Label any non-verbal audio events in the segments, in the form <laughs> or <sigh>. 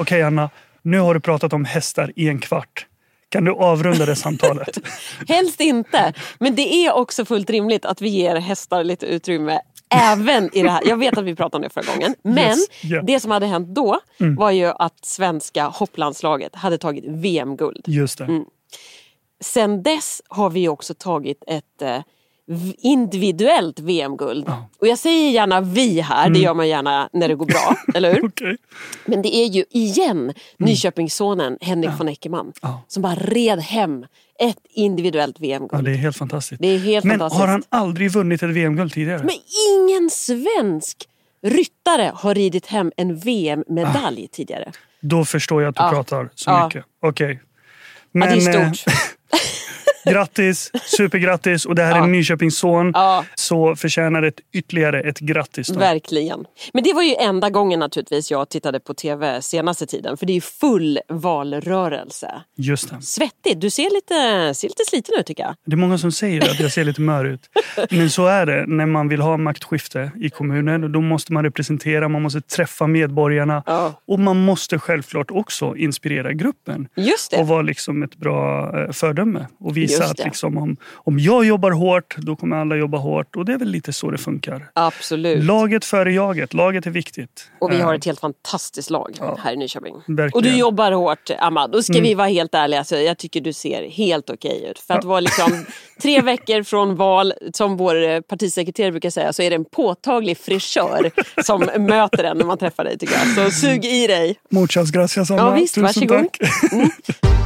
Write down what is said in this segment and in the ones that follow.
Okej Anna, nu har du pratat om hästar i en kvart. Kan du avrunda det samtalet? <laughs> Helst inte. Men det är också fullt rimligt att vi ger hästar lite utrymme även i det här. Jag vet att vi pratade om det förra gången. Men Yes, yeah. det som hade hänt då var ju att svenska hopplandslaget hade tagit VM-guld. Just det. Sen dess har vi också tagit ett eh, individuellt VM-guld. Och jag säger gärna vi här, det gör man gärna när det går bra, <laughs> eller hur? Okej. Men det är ju igen Nyköpingssonen Henrik von Eckermann Ja. som bara red hem ett individuellt Ja, VM-guld. det är helt fantastiskt. Det är helt Men fantastiskt. har han aldrig vunnit ett VM-guld tidigare? Men ingen svensk ryttare har ridit hem en VM-medalj tidigare. Då förstår jag att du Ja. pratar så Ja. mycket. Okej. Ja, det är eh, stort. <laughs> grattis, supergrattis. Och det här är Ja. Nyköpings son. Ja. Så förtjänar det ytterligare ett grattis. Då. Verkligen. Men det var ju enda gången naturligtvis jag tittade på tv senaste tiden. För det är ju full valrörelse. Just det. Svettigt. Du ser lite, ser lite sliten ut tycker jag. Det är många som säger att jag ser lite mör ut. <laughs> Men så är det när man vill ha maktskifte i kommunen. Då måste man representera, man måste träffa medborgarna. Ja. Och man måste självklart också inspirera gruppen. Just det. Och vara liksom ett bra eh, fördöme. Och visa Just att liksom, om, om jag jobbar hårt, då kommer alla jobba hårt. Och det är väl lite så det funkar. Absolut. Laget före jaget. Laget är viktigt. Och vi Eh, har ett helt fantastiskt lag här i Nyköping. Verkligen. Och du jobbar hårt, Amma. Då ska Mm. vi vara helt ärliga. Alltså, jag tycker du ser helt okej ut. För att vara liksom <laughs> tre veckor från val, som vår eh, partisekreterare brukar säga, så är det en påtaglig frisör som <laughs> möter en när man träffar dig. tycker jag. Så sug i dig. Muchas gracias Anna. Ja, visst, Tusen varsågod. Mm. <laughs>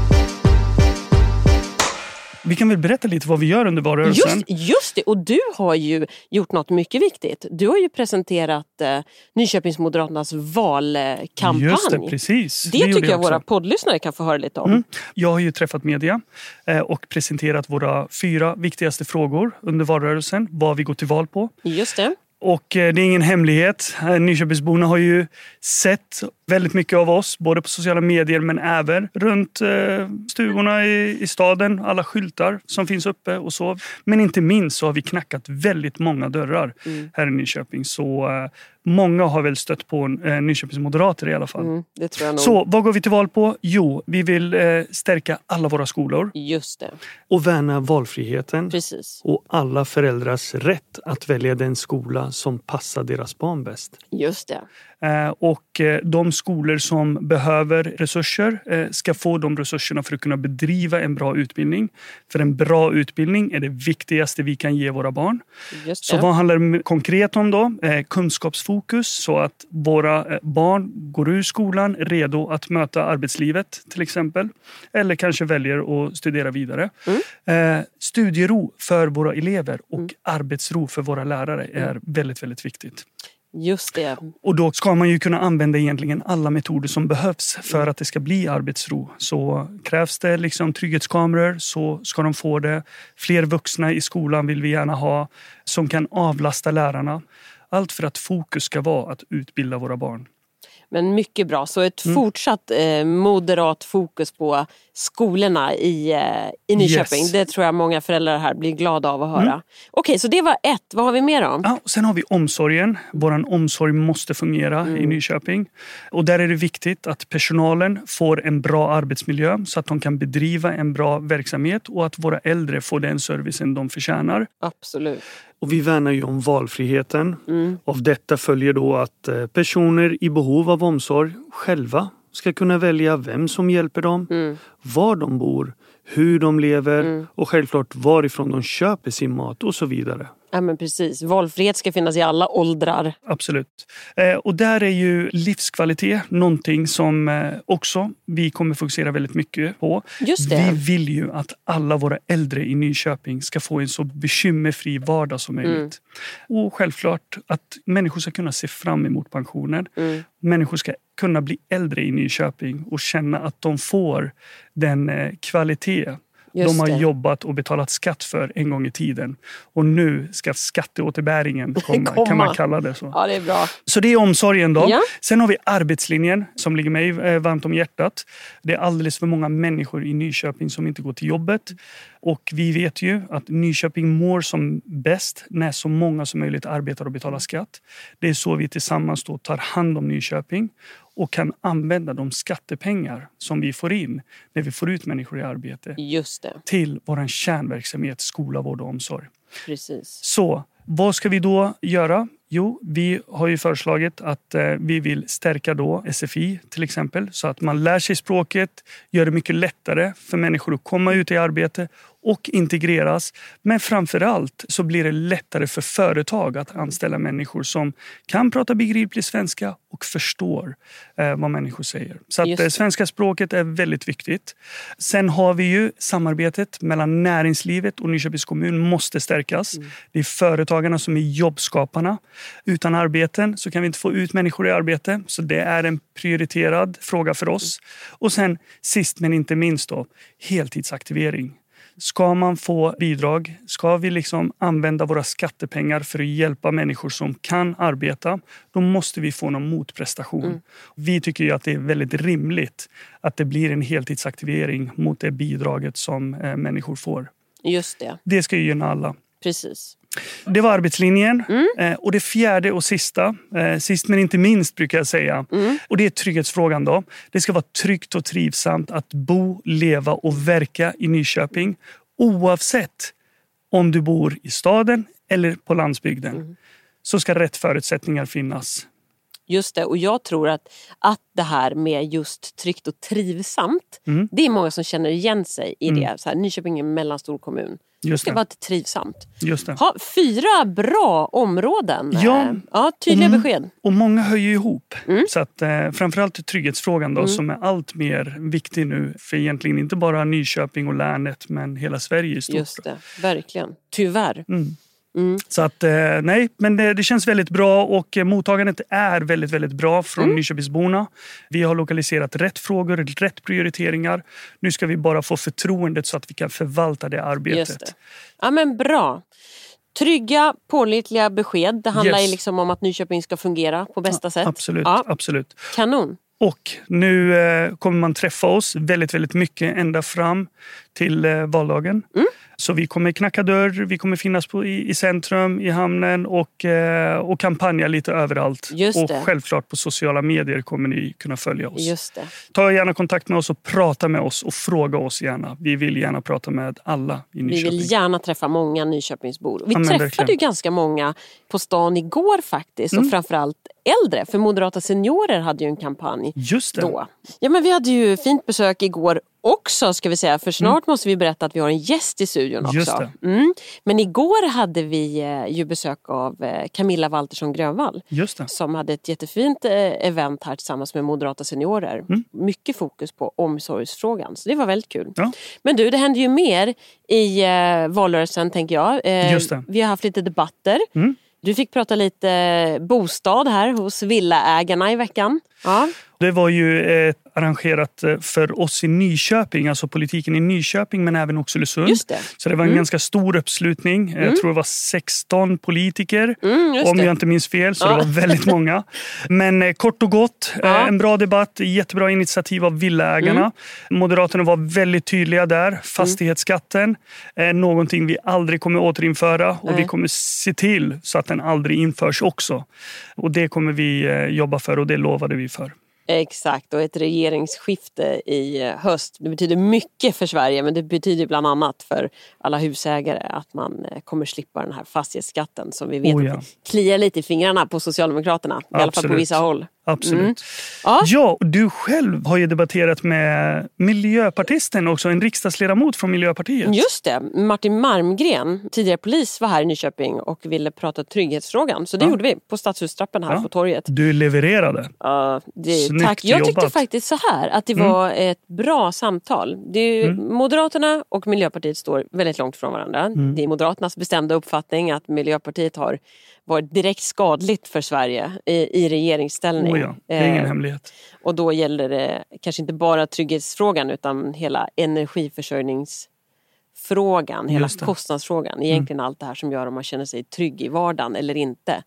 Vi kan väl berätta lite vad vi gör under valrörelsen. Just, just det, och du har ju gjort något mycket viktigt. Du har ju presenterat eh, Nyköpingsmoderaternas valkampanj. Just det, precis. Det, gjorde tycker jag också. våra poddlyssnare kan få höra lite om. Jag har ju träffat media eh, och presenterat våra fyra viktigaste frågor under valrörelsen. Vad vi går till val på. Just det. Och eh, det är ingen hemlighet. Eh, Nyköpingsborna har ju sett väldigt mycket av oss, både på sociala medier men även runt eh, stugorna i, i staden. Alla skyltar som finns uppe och så. Men inte minst så har vi knackat väldigt många dörrar här i Nyköping. Så eh, många har väl stött på eh, Nyköpings moderater i alla fall. Mm, det tror jag nog. Så vad går vi till val på? Jo, vi vill eh, stärka alla våra skolor Just det, och värna valfriheten precis. och alla föräldrars rätt att välja den skola som passar deras barn bäst. Just det. Eh, Och eh, de skolor som behöver resurser eh, ska få de resurserna för att kunna bedriva en bra utbildning. För en bra utbildning är det viktigaste vi kan ge våra barn. Så vad handlar det konkret om då? Kunskapsfokus så att våra barn går ur skolan redo att möta arbetslivet till exempel. Eller kanske väljer att studera vidare. Mm. Studiero för våra elever och arbetsro för våra lärare är väldigt, väldigt viktigt. Just det. Och då ska man ju kunna använda egentligen alla metoder som behövs för att det ska bli arbetsro. Så krävs det liksom trygghetskameror så ska de få det. Fler vuxna i skolan vill vi gärna ha som kan avlasta lärarna. Allt för att fokus ska vara att utbilda våra barn. Men mycket bra. Så ett Mm. fortsatt eh, moderat fokus på skolorna i, eh, i Nyköping. Yes. Det tror jag många föräldrar här blir glada av att höra. Okej, så det var ett. Vad har vi mer om? Ja, och sen har vi omsorgen. Vår omsorg måste fungera i Nyköping. Och där är det viktigt att personalen får en bra arbetsmiljö så att de kan bedriva en bra verksamhet och att våra äldre får den servicen de förtjänar. Absolut. Och vi värnar ju om valfriheten. Av detta följer då att eh, personer i behov av omsorg själva ska kunna välja vem som hjälper dem, var de bor, hur de lever och självklart varifrån de köper sin mat och så vidare. Ja, men precis. Valfrihet ska finnas i alla åldrar. Absolut. Eh, och där är ju livskvalitet någonting som eh, också vi kommer fokusera väldigt mycket på. Just det. Vi vill ju att alla våra äldre i Nyköping ska få en så bekymmerfri vardag som möjligt. Och självklart att människor ska kunna se fram emot pensionen. Människor ska kunna bli äldre i Nyköping och känna att de får den eh, kvalitet Just de har det. jobbat och betalat skatt för en gång i tiden. Och nu ska skatteåterbäringen komma, <laughs> Komma. kan man kalla det så. Ja, det är bra. Så det är omsorgen då. Ja. Sen har vi arbetslinjen som ligger mig eh, varmt om hjärtat. Det är alldeles för många människor i Nyköping som inte går till jobbet. Och vi vet ju att Nyköping mår som bäst när så många som möjligt arbetar och betalar skatt. Det är så vi tillsammans då tar hand om Nyköping. Och kan använda de skattepengar som vi får in när vi får ut människor i arbete till vår kärnverksamhet skola, vård och omsorg. precis. Så vad ska vi då göra? Jo, vi har ju föreslagit att eh, vi vill stärka då SFI till exempel så att man lär sig språket, gör det mycket lättare för människor att komma ut i arbete och integreras. Men framför allt så blir det lättare för företag att anställa människor som kan prata begriplig svenska och förstår eh, vad människor säger. Så att, eh, det. svenska språket är väldigt viktigt. Sen har vi ju samarbetet mellan näringslivet och Nyköpings kommun måste stärkas. Det är företagarna som är jobbskaparna. Utan arbeten så kan vi inte få ut människor i arbete. Så det är en prioriterad fråga för oss. Och sen sist men inte minst då, heltidsaktivering. Ska man få bidrag, ska vi liksom använda våra skattepengar för att hjälpa människor som kan arbeta, då måste vi få någon motprestation. Vi tycker ju att det är väldigt rimligt att det blir en heltidsaktivering mot det bidraget som eh, människor får. Just det, Det ska ju gynna alla. precis. Det var arbetslinjen. Eh, och det fjärde och sista, eh, sist men inte minst brukar jag säga, och det är trygghetsfrågan. Då. Det ska vara tryggt och trivsamt att bo, leva och verka i Nyköping oavsett om du bor i staden eller på landsbygden. Så ska rätt förutsättningar finnas. Just det, och jag tror att, att det här med just tryggt och trivsamt, Mm. det är många som känner igen sig i det. Så här, Nyköping är en mellanstor kommun. Det Just ska det. vara trivsamt. Just det. Ha, fyra bra områden. Ja. Ja tydliga Mm. besked. Och många ju ihop. Mm. Så att, eh, framförallt trygghetsfrågan då, som är allt mer viktig nu för egentligen inte bara Nyköping och länet men hela Sverige i stort. Just det, verkligen. Tyvärr. Mm. Mm. Så att, eh, nej, men det, det känns väldigt bra och eh, mottagandet är väldigt, väldigt bra från Mm. Nyköpingsborna. Vi har lokaliserat rätt frågor, rätt prioriteringar. Nu ska vi bara få förtroendet så att vi kan förvalta det arbetet. Det. Ja men bra. Trygga, pålitliga besked. Det handlar Yes. liksom om att Nyköping ska fungera på bästa sätt. Absolut, Ja, absolut. kanon. Och nu eh, kommer man träffa oss väldigt, väldigt mycket ända fram till eh, valdagen. Mm. Så vi kommer knacka dörr, vi kommer finnas på, i, i centrum, i hamnen och, eh, och kampanja lite överallt. Just och det. självklart på sociala medier kommer ni kunna följa oss. Just det. Ta gärna kontakt med oss och prata med oss och fråga oss gärna. Vi vill gärna prata med alla i Vi Nyköping. vill gärna träffa många Nyköpingsbor. Vi Ja, men träffade verkligen. ju ganska många på stan igår faktiskt. Mm. Och framförallt äldre. För Moderata seniorer hade ju en kampanj Just det. då. Ja men vi hade ju fint besök igår också ska vi säga. För snart måste vi berätta att vi har en gäst i studion också. Mm. Just det. Mm. Men igår hade vi eh, ju besök av eh, Camilla Waltersson Grönvall. Just det. som hade ett jättefint eh, event här tillsammans med Moderata seniorer. Mm. Mycket fokus på omsorgsfrågan, så det var väldigt kul. Ja. Men du, det händer ju mer i valrörelsen tänker jag. Vi har haft lite debatter. Mm. Du fick prata lite eh, bostad här hos villaägarna i veckan. Ja. Det var ju eh, arrangerat eh, för oss i Nyköping, alltså politiken i Nyköping men även Oxelösund. Just det. Så det var en Mm. ganska stor uppslutning. Jag tror det var 16 politiker. Mm, om jag inte minns fel, så Ja. det var väldigt många. <laughs> Men eh, kort och gott, eh, Ja. en bra debatt, jättebra initiativ av villaägarna. Mm. Moderaterna var väldigt tydliga där. Fastighetsskatten är någonting vi aldrig kommer återinföra och Nej. vi kommer se till så att den aldrig införs också. Och det kommer vi eh, jobba för och det lovade vi för. Exakt, och ett regeringsskifte i eh, höst. Det betyder mycket för Sverige men det betyder bland annat för alla husägare att man eh, kommer slippa den här fastighetsskatten som vi vet Oh, ja. kliar lite i fingrarna på Socialdemokraterna. I alla fall på Absolut. vissa håll. Absolut. Mm. Ja. Ja, du själv har ju debatterat med miljöpartisten också, en riksdagsledamot från Miljöpartiet. Just det, Martin Marmgren, tidigare polis, var här i Nyköping och ville prata trygghetsfrågan. Så det Ja. gjorde vi på Stadshustrappen här Ja. på torget. Du levererade. Ja, det, Snyggt tack. Jag tyckte jobbat. faktiskt så här att det Mm. var ett bra samtal. Ju, Moderaterna och Miljöpartiet står väldigt långt från varandra. Mm. Det är Moderaternas bestämda uppfattning att Miljöpartiet har varit direkt skadligt för Sverige i, i regeringsställning. Oh ja, det är ingen Eh, hemlighet. och då gäller det kanske inte bara trygghetsfrågan utan hela energiförsörjningsfrågan, hela det. Mm. kostnadsfrågan. Egentligen allt det här som gör om man känner sig trygg i vardagen eller inte.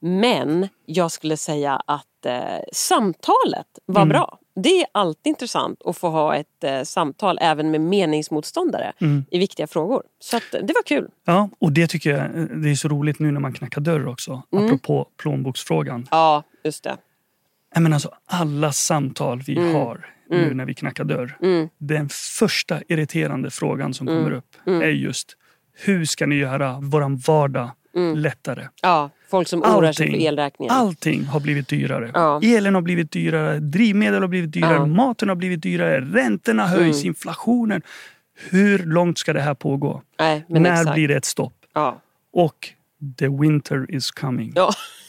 Men jag skulle säga att eh, samtalet var Mm. bra. Det är alltid intressant att få ha ett eh, samtal även med meningsmotståndare Mm. i viktiga frågor. Så att, eh, det var kul. Ja, och det tycker jag det är så roligt nu när man knackar dörr också. Mm. Apropå plånboksfrågan. Ja, just det. Jag menar alltså, alla samtal vi Mm. har nu när vi knackar dörr. Mm. Den första irriterande frågan som Mm. kommer upp Mm. är just hur ska ni göra våran vardag Mm. lättare? Ja, folk som oroar sig Allting. för elräkningen. Allting har blivit dyrare. Ja. Elen har blivit dyrare, drivmedel har blivit dyrare, Ja. maten har blivit dyrare, räntorna höjs, Mm. inflationen. Hur långt ska det här pågå? Nej, När exakt. blir det ett stopp? Ja. Och the winter is coming.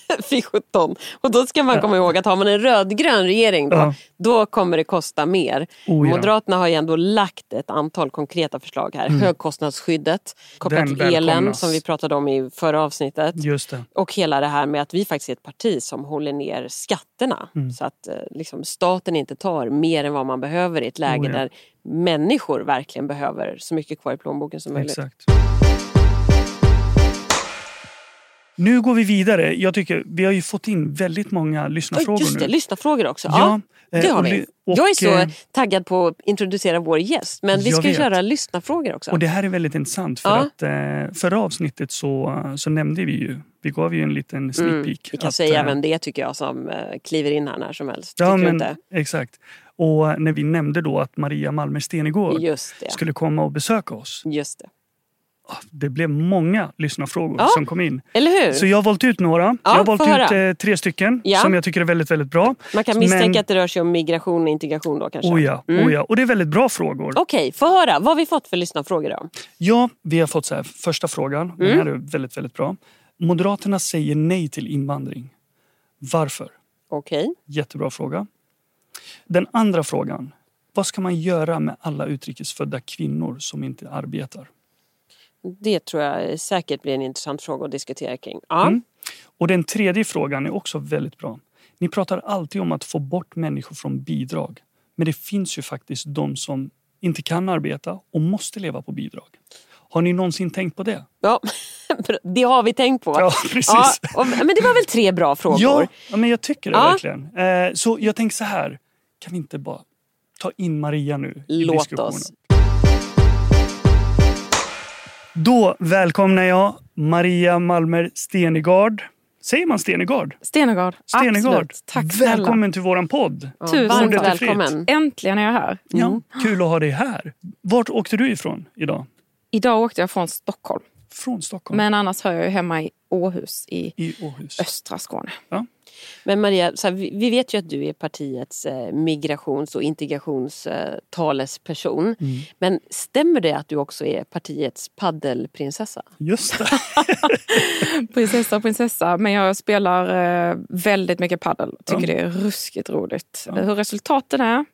<laughs> Fy sjutton. Och då ska man komma ihåg att har man en rödgrön regering då, Ja. då kommer det kosta mer. Oh ja. Moderaterna har ju ändå lagt ett antal konkreta förslag här. Högkostnadsskyddet, kopplat Den till elen som vi pratade om i förra avsnittet. Och hela det här med att vi faktiskt är ett parti som håller ner skatterna. Mm. Så att eh, liksom, staten inte tar mer än vad man behöver i ett läge Oh ja. där människor verkligen behöver så mycket kvar i plånboken som möjligt. Exakt. Nu går vi vidare. Jag tycker Vi har ju fått in väldigt många lyssnarfrågor just det, nu. lyssnarfrågor också. Ja, Ja, eh, det har vi. och, jag är så eh, taggad på att introducera vår gäst. Men vi ska vet. köra lyssnarfrågor också. Och det här är väldigt intressant för Ja. att eh, förra avsnittet så, så nämnde vi ju, vi gav ju en liten sneak Mm, peek. vi kan att, säga vem det är tycker jag som kliver in här när som helst. Ja, men, inte? exakt. Och när vi nämnde då att Maria Malmer Stenegård skulle komma och besöka oss. Just det. Det blev många lyssnarfrågor Ja. som kom in. Eller hur? Så jag har valt ut några. jag har valt få höra. ut eh, tre stycken Ja. som jag tycker är väldigt, väldigt bra. Man kan misstänka men- att det rör sig om migration och integration då kanske. Oh ja, Mm. oh ja. Och det är väldigt bra frågor. Okej, få höra. Vad har vi fått för lyssnarfrågor då? Ja, vi har fått så här, första frågan. Den Mm. här är väldigt, väldigt bra. Moderaterna säger nej till invandring. Varför? Okej. Jättebra fråga. Den andra frågan. Vad ska man göra med alla utrikesfödda kvinnor som inte arbetar? Det tror jag säkert blir en intressant fråga att diskutera kring. Ja. Mm. Och den tredje frågan är också väldigt bra. Ni pratar alltid om att få bort människor från bidrag. Men det finns ju faktiskt de som inte kan arbeta och måste leva på bidrag. Har ni någonsin tänkt på det? Ja, <laughs> det har vi tänkt på. Ja, precis. Ja, men det var väl tre bra frågor? Ja, ja, men jag tycker det Ja. verkligen. Eh, så jag tänker så här. Kan vi inte bara ta in Maria nu i Låt diskussionen? oss. Då välkomnar jag Maria Malmer Stenegard. Säger man Stenegard? Stenegard. Stenegard. Absolut. Tack snälla. Välkommen till våran podd. Ja, Tusen varmt välkommen. Äntligen är jag här. Ja, kul att ha dig här. Vart åkte du ifrån idag? Idag åkte jag från Stockholm. Från Stockholm? Men annars hör jag ju hemma i Åhus i I Åhus. östra Skåne. Men Maria, så här, vi, vi vet ju att du är partiets eh, migrations och integrationstalesperson. Mm. Men stämmer det att du också är partiets paddelprinsessa? Just det. <laughs> Prinsessa och prinsessa. Men jag spelar eh, väldigt mycket paddel. Tycker Ja. det är ruskigt roligt. Ja. Hur resultaten är,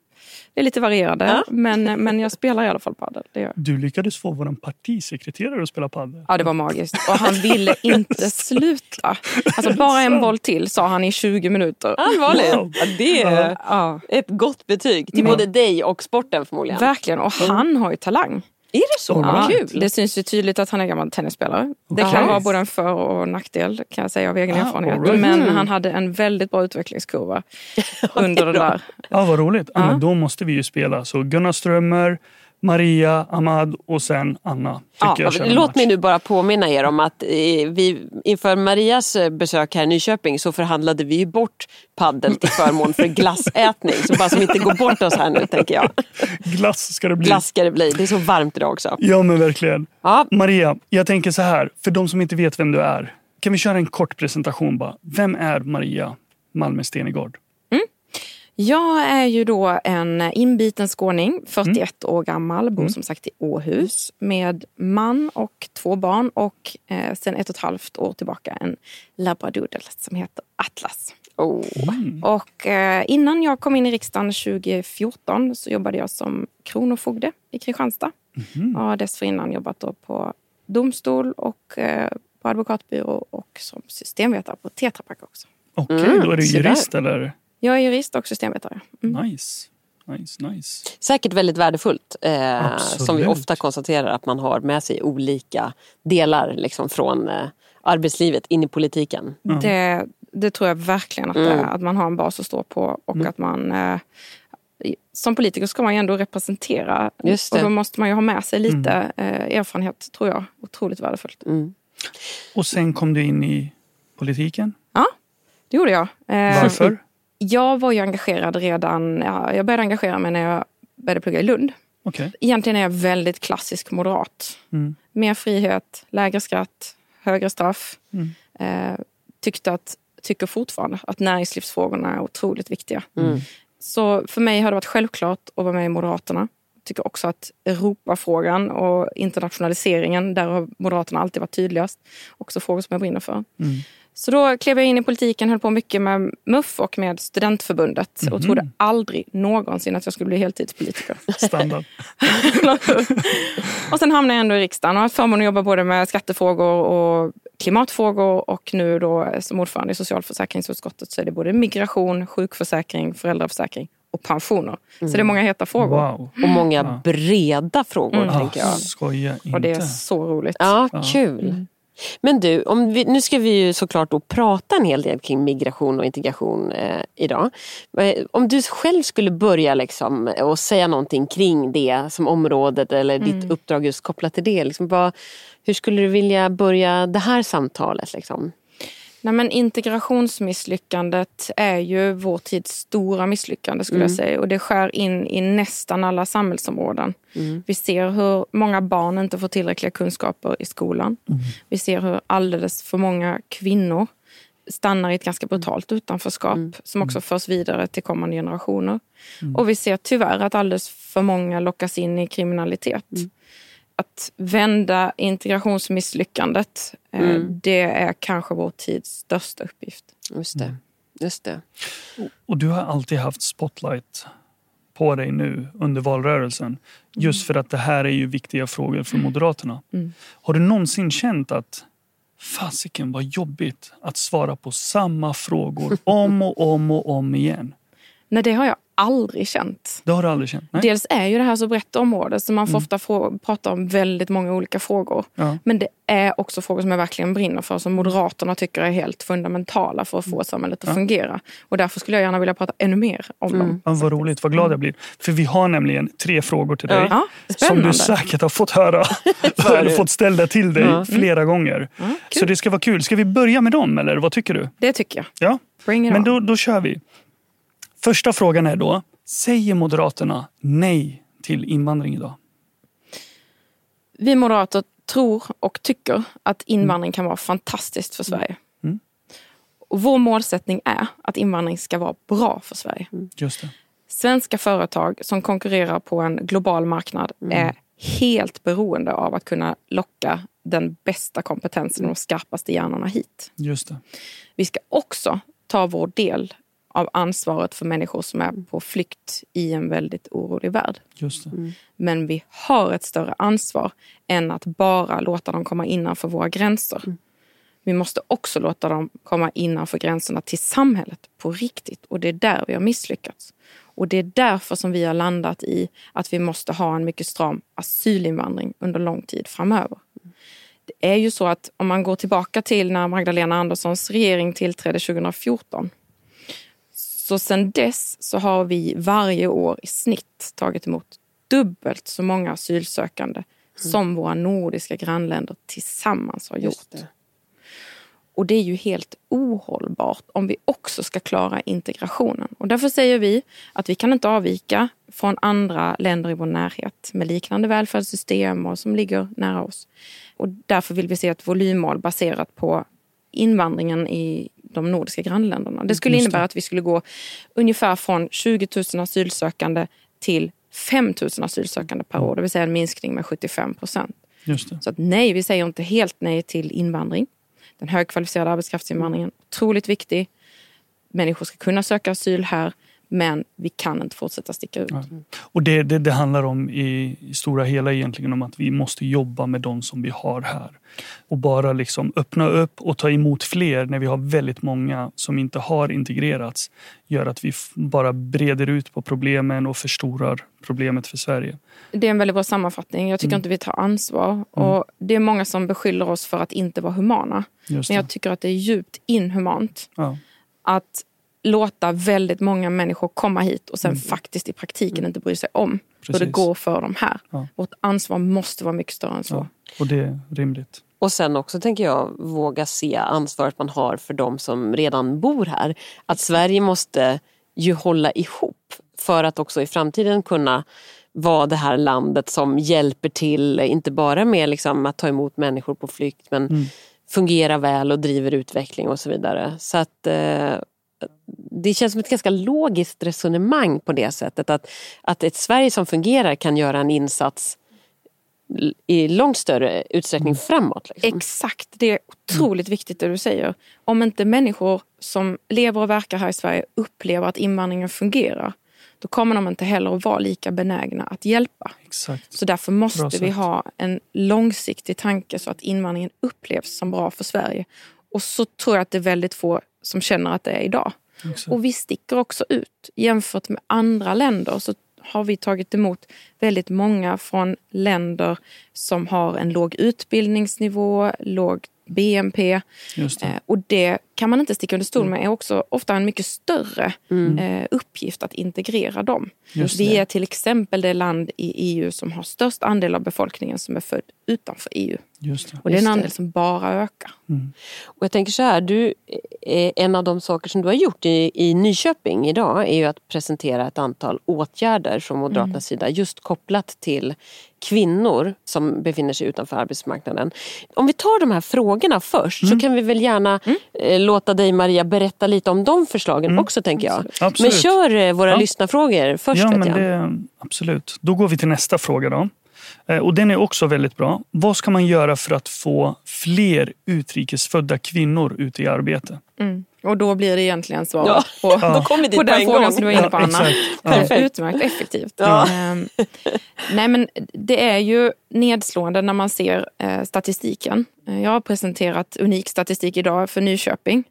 det är lite varierande. Ja. Men, men jag spelar i alla fall paddel. Det gör jag. Du lyckades få vår partisekreterare att spela padel. Ja, det var magiskt. Och han ville <laughs> inte sluta. Alltså bara en boll till sa han i 20 minuter. Allvarligt? Wow. Ja, det är Ja. Ja, ett gott betyg till Men- både dig och sporten förmodligen. verkligen. Och han har ju talang. Är det så? Right. kul! Det syns ju tydligt att han är gammal tennisspelare. Det kan vara både en för och nackdel kan jag säga av egen Ah, erfarenhet. right. Men Mm. han hade en väldigt bra utvecklingskurva <laughs> under den bra. där. Ja, vad roligt. Ja. Ja. men då måste vi ju spela. Så Gunnar Strömmer, Maria, Ahmad och sen Anna. Ja, låt mig nu bara påminna er om att eh, vi, inför Marias eh, besök här i Nyköping så förhandlade vi bort paddel till förmån för glassätning. Så bara som inte går bort oss här nu tänker jag. <laughs> Glass ska det bli. Glass ska det bli. Det är så varmt idag också. Ja, men verkligen. Ja, Maria, jag tänker så här. För de som inte vet vem du är. Kan vi köra en kort presentation bara? Vem är Maria Malmer Stenegård? Jag är ju då en inbiten skåning, 41 Mm. år gammal, bor som sagt i Åhus med man och två barn och eh, sen ett och ett halvt år tillbaka en labradoodle som heter Atlas. oh. Och eh, innan jag kom in i riksdagen 2014 så jobbade jag som kronofogde i Kristianstad. Jag har dessförinnan jobbat då på domstol och eh, på advokatbyrå och som systemvetare på Tetra Pak också. Okej, Mm, då är du där. jurist eller? Jag är jurist och systemvetare. Mm. Nice. Nice, nice. Säkert väldigt värdefullt. Eh, som vi ofta konstaterar att man har med sig olika delar liksom, från eh, arbetslivet in i politiken. Ja. Det, det tror jag verkligen att Mm. Att man har en bas att stå på och Mm. att man eh, som politiker ska man ju ändå representera. Just Och det. då måste man ju ha med sig lite eh, erfarenhet, tror jag. Otroligt värdefullt. Mm. Och sen kom du in i politiken. Det gjorde jag. Eh, Varför? Jag var ju engagerad redan, ja, jag började engagera mig när jag började plugga i Lund. Okej. Egentligen är jag väldigt klassisk moderat. Mm. Mer frihet, lägre skatt, högre straff. Mm. Eh, tyckte att, tycker fortfarande att näringslivsfrågorna är otroligt viktiga. Mm. Så för mig har det varit självklart att vara med i Moderaterna. Tycker också att Europafrågan och internationaliseringen, där har Moderaterna alltid varit tydligast. Också frågor som jag brinner för. Mm. Så då klev jag in i politiken, höll på mycket med MUF och med studentförbundet och trodde aldrig någonsin att jag skulle bli heltidspolitiker. <laughs> Standard. <laughs> och sen hamnade jag ändå i riksdagen och har haft förmånen att jobba både med skattefrågor och klimatfrågor och nu då som ordförande i socialförsäkringsutskottet så är det både migration, sjukförsäkring, föräldraförsäkring och pensioner. Så det är många heta frågor. Wow. Och många breda frågor, Ah, tänker jag. skoja inte. Och det är så roligt. Ja, kul. Men du, om vi, nu ska vi ju såklart då prata en hel del kring migration och integration eh, idag. Eh, Om du själv skulle börja liksom, och säga någonting kring det som området eller ditt uppdrag just kopplat till det. Liksom, vad, hur skulle du vilja börja det här samtalet? Liksom? Nej, men integrationsmisslyckandet är ju vår tids stora misslyckande skulle jag säga. Och det skär in i nästan alla samhällsområden. Vi ser hur många barn inte får tillräckliga kunskaper i skolan. Vi ser hur alldeles för många kvinnor stannar i ett ganska brutalt utanförskap som också förs vidare till kommande generationer. Och vi ser tyvärr att alldeles för många lockas in i kriminalitet. Att vända integrationsmisslyckandet, eh, det är kanske vår tids största uppgift. Just det. Just det. Och du har alltid haft spotlight på dig nu under valrörelsen. Just för att det här är ju viktiga frågor för Moderaterna. Har du någonsin känt att fasiken vad jobbigt att svara på samma frågor <laughs> om och om och om igen? Nej, det har jag aldrig känt. Det har du aldrig känt? Nej? Dels är ju det här så brett område så man får ofta få, prata om väldigt många olika frågor. Ja. Men det är också frågor som jag verkligen brinner för som Moderaterna tycker är helt fundamentala för att få samhället att fungera. Och därför skulle jag gärna vilja prata ännu mer om dem. Ja, vad roligt, vad glad jag blir. För vi har nämligen tre frågor till dig. Ja, Som du säkert har fått höra <laughs> <laughs> eller fått ställda till dig flera gånger. Så det ska vara kul. Ska vi börja med dem eller vad tycker du? Det tycker jag. Ja, Bring it men on. då, då kör vi. Första frågan är då, säger Moderaterna nej till invandring idag? Vi moderater tror och tycker att invandring kan vara fantastiskt för Sverige. Mm. Och vår målsättning är att invandring ska vara bra för Sverige. Just det. Svenska företag som konkurrerar på en global marknad är helt beroende av att kunna locka den bästa kompetensen och de skarpaste hjärnorna hit. Just det. Vi ska också ta vår del av ansvaret för människor som är på flykt i en väldigt orolig värld. Just det. Men vi har ett större ansvar än att bara låta dem komma innanför våra gränser. Vi måste också låta dem komma innanför gränserna till samhället på riktigt. Och det är där vi har misslyckats. Och det är därför som vi har landat i att vi måste ha en mycket stram asylinvandring under lång tid framöver. Det är ju så att om man går tillbaka till när Magdalena Anderssons regering tillträdde 2014 så sen dess så har vi varje år i snitt tagit emot dubbelt så många asylsökande som våra nordiska grannländer tillsammans har gjort. Det. Och det är ju helt ohållbart om vi också ska klara integrationen. Och därför säger vi att vi kan inte avvika från andra länder i vår närhet med liknande välfärdssystem och som ligger nära oss. Och därför vill vi se ett volymmål baserat på invandringen i de nordiska grannländerna. Det skulle Just det. innebära att vi skulle gå ungefär från 20 000 asylsökande till 5 000 asylsökande per år, det vill säga en minskning med 75 procent. Så att nej, vi säger inte helt nej till invandring. Den högkvalificerade arbetskraftsinvandringen otroligt viktig. Människor ska kunna söka asyl här, men vi kan inte fortsätta sticka ut. Och det, det, det handlar om i, i stora hela egentligen om att vi måste jobba med de som vi har här. Och bara liksom öppna upp och ta emot fler när vi har väldigt många som inte har integrerats gör att vi bara breder ut på problemen och förstorar problemet för Sverige. Det är en väldigt bra sammanfattning. Jag tycker Mm. inte vi tar ansvar. Och det är många som beskyller oss för att inte vara humana. Men jag tycker att det är djupt inhumant Ja. att låta väldigt många människor komma hit och sen faktiskt i praktiken inte bry sig om hur det Mm. Går för dem här. Ja. Vårt ansvar måste vara mycket större än så. Ja. Och det är rimligt. Och sen också tänker jag våga se ansvaret man har för de som redan bor här. Att Sverige måste ju hålla ihop för att också i framtiden kunna vara det här landet som hjälper till, inte bara med liksom att ta emot människor på flykt men mm. fungera väl och driver utveckling och så vidare. Så att eh, det känns som ett ganska logiskt resonemang på det sättet att, att ett Sverige som fungerar kan göra en insats i långt större utsträckning mm. framåt. Liksom. Exakt, det är otroligt mm. viktigt det du säger. Om inte människor som lever och verkar här i Sverige upplever att invandringen fungerar, då kommer de inte heller att vara lika benägna att hjälpa. Exakt. Så därför måste vi ha en långsiktig tanke så att invandringen upplevs som bra för Sverige. Och så tror jag att det är väldigt få som känner att det är idag. Exakt. Och vi sticker också ut. Jämfört med andra länder så har vi tagit emot väldigt många från länder som har en låg utbildningsnivå, låg BNP. Det. Eh, och det kan man inte sticka under stol med är också ofta en mycket större mm. eh, uppgift att integrera dem. Vi är till exempel det land i EU som har störst andel av befolkningen som är född utanför EU. Just det. Och det är en andel som bara ökar. Mm. Och jag tänker så här, du, eh, en av de saker som du har gjort i, i Nyköping idag är ju att presentera ett antal åtgärder från Moderaternas mm. sida just kopplat till kvinnor som befinner sig utanför arbetsmarknaden. Om vi tar de här frågorna först mm. så kan vi väl gärna mm. Låta dig Maria berätta lite om de förslagen mm. också tänker jag. Absolut. Men kör eh, våra ja. lyssnarfrågor först. Ja, men det, absolut. Då går vi till nästa fråga då. Eh, och den är också väldigt bra. Vad ska man göra för att få fler utrikesfödda kvinnor ut i arbete? Mm. Och då blir det egentligen svar ja. på, <laughs> ja. på den frågan som du var inne på Anna. Ja, Utmärkt effektivt. Ja. Um, nej men det är ju nedslående när man ser eh, statistiken. Eh, jag har presenterat unik statistik idag för Nyköping.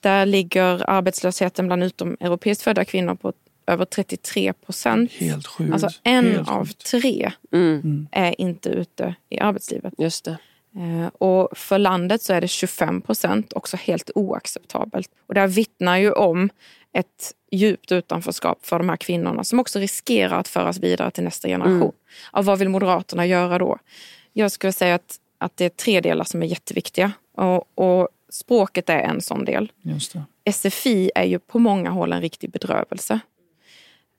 Där ligger arbetslösheten bland utomeuropeiskt födda kvinnor på över 33 procent. Helt sjukt. Alltså en Helt av tre mm. är inte ute i arbetslivet. Just det. Eh, och för landet så är det 25 procent, också helt oacceptabelt. Och det här vittnar ju om ett djupt utanförskap för de här kvinnorna som också riskerar att föras vidare till nästa generation. Mm. Och vad vill Moderaterna göra då? Jag skulle säga att, att det är tre delar som är jätteviktiga. Och, och språket är en sån del. SFI är ju på många håll en riktig bedrövelse.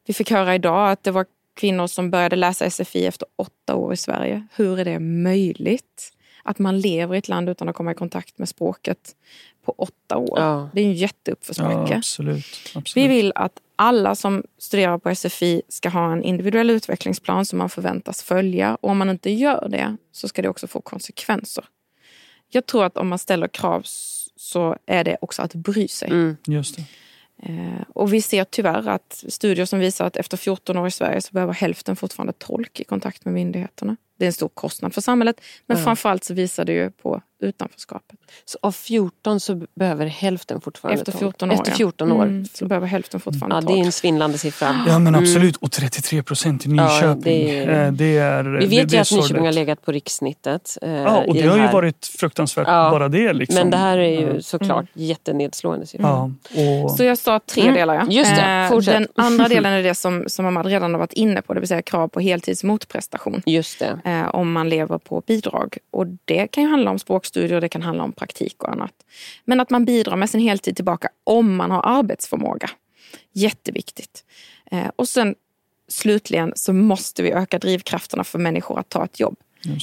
Vi fick höra idag att det var kvinnor som började läsa SFI efter åtta år i Sverige. Hur är det möjligt? Att man lever i ett land utan att komma i kontakt med språket på åtta år. Ja. Det är en jätteuppförsbacke. Ja, absolut, absolut. Vi vill att alla som studerar på SFI ska ha en individuell utvecklingsplan som man förväntas följa. Och om man inte gör det så ska det också få konsekvenser. Jag tror att om man ställer krav så är det också att bry sig. Mm. Just det. Eh, och vi ser tyvärr att studier som visar att efter 14 år i Sverige så behöver hälften fortfarande tolk i kontakt med myndigheterna. Det är en stor kostnad för samhället men mm. framförallt så visar det ju på utanförskapet. Så av 14 så behöver hälften fortfarande Efter 14 år, Efter 14 år. Mm, så behöver hälften fortfarande ja, Det är en svindlande siffra. <gasps> Ja men absolut. Och 33 procent i Nyköping. Ja, det, är, det är, vi vet det, ju att Nyköping har legat på rikssnittet. Eh, ja och det har ju varit fruktansvärt ja, bara det. Liksom. Men det här är ju såklart mm. jättenedslående siffror. Ja, och... Så jag sa tre mm. delar. Ja. Just det, eh, Den andra <laughs> delen är det som, som Ahmad redan har varit inne på. Det vill säga krav på heltidsmotprestation. Just det. Eh, om man lever på bidrag. Och det kan ju handla om språkstudier, det kan handla om praktik och annat. Men att man bidrar med sin heltid tillbaka om man har arbetsförmåga. Jätteviktigt. Eh, och sen slutligen så måste vi öka drivkrafterna för människor att ta ett jobb.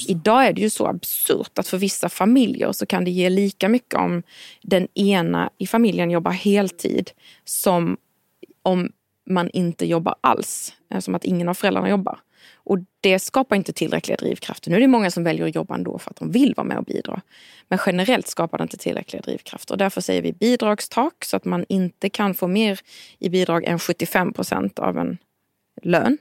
Idag är det ju så absurt att för vissa familjer så kan det ge lika mycket om den ena i familjen jobbar heltid som om man inte jobbar alls. Eh, som att ingen av föräldrarna jobbar. Och det skapar inte tillräckliga drivkrafter. Nu är det många som väljer att jobba ändå för att de vill vara med och bidra. Men generellt skapar det inte tillräckliga drivkrafter. Därför säger vi bidragstak så att man inte kan få mer i bidrag än 75 procent av en lön.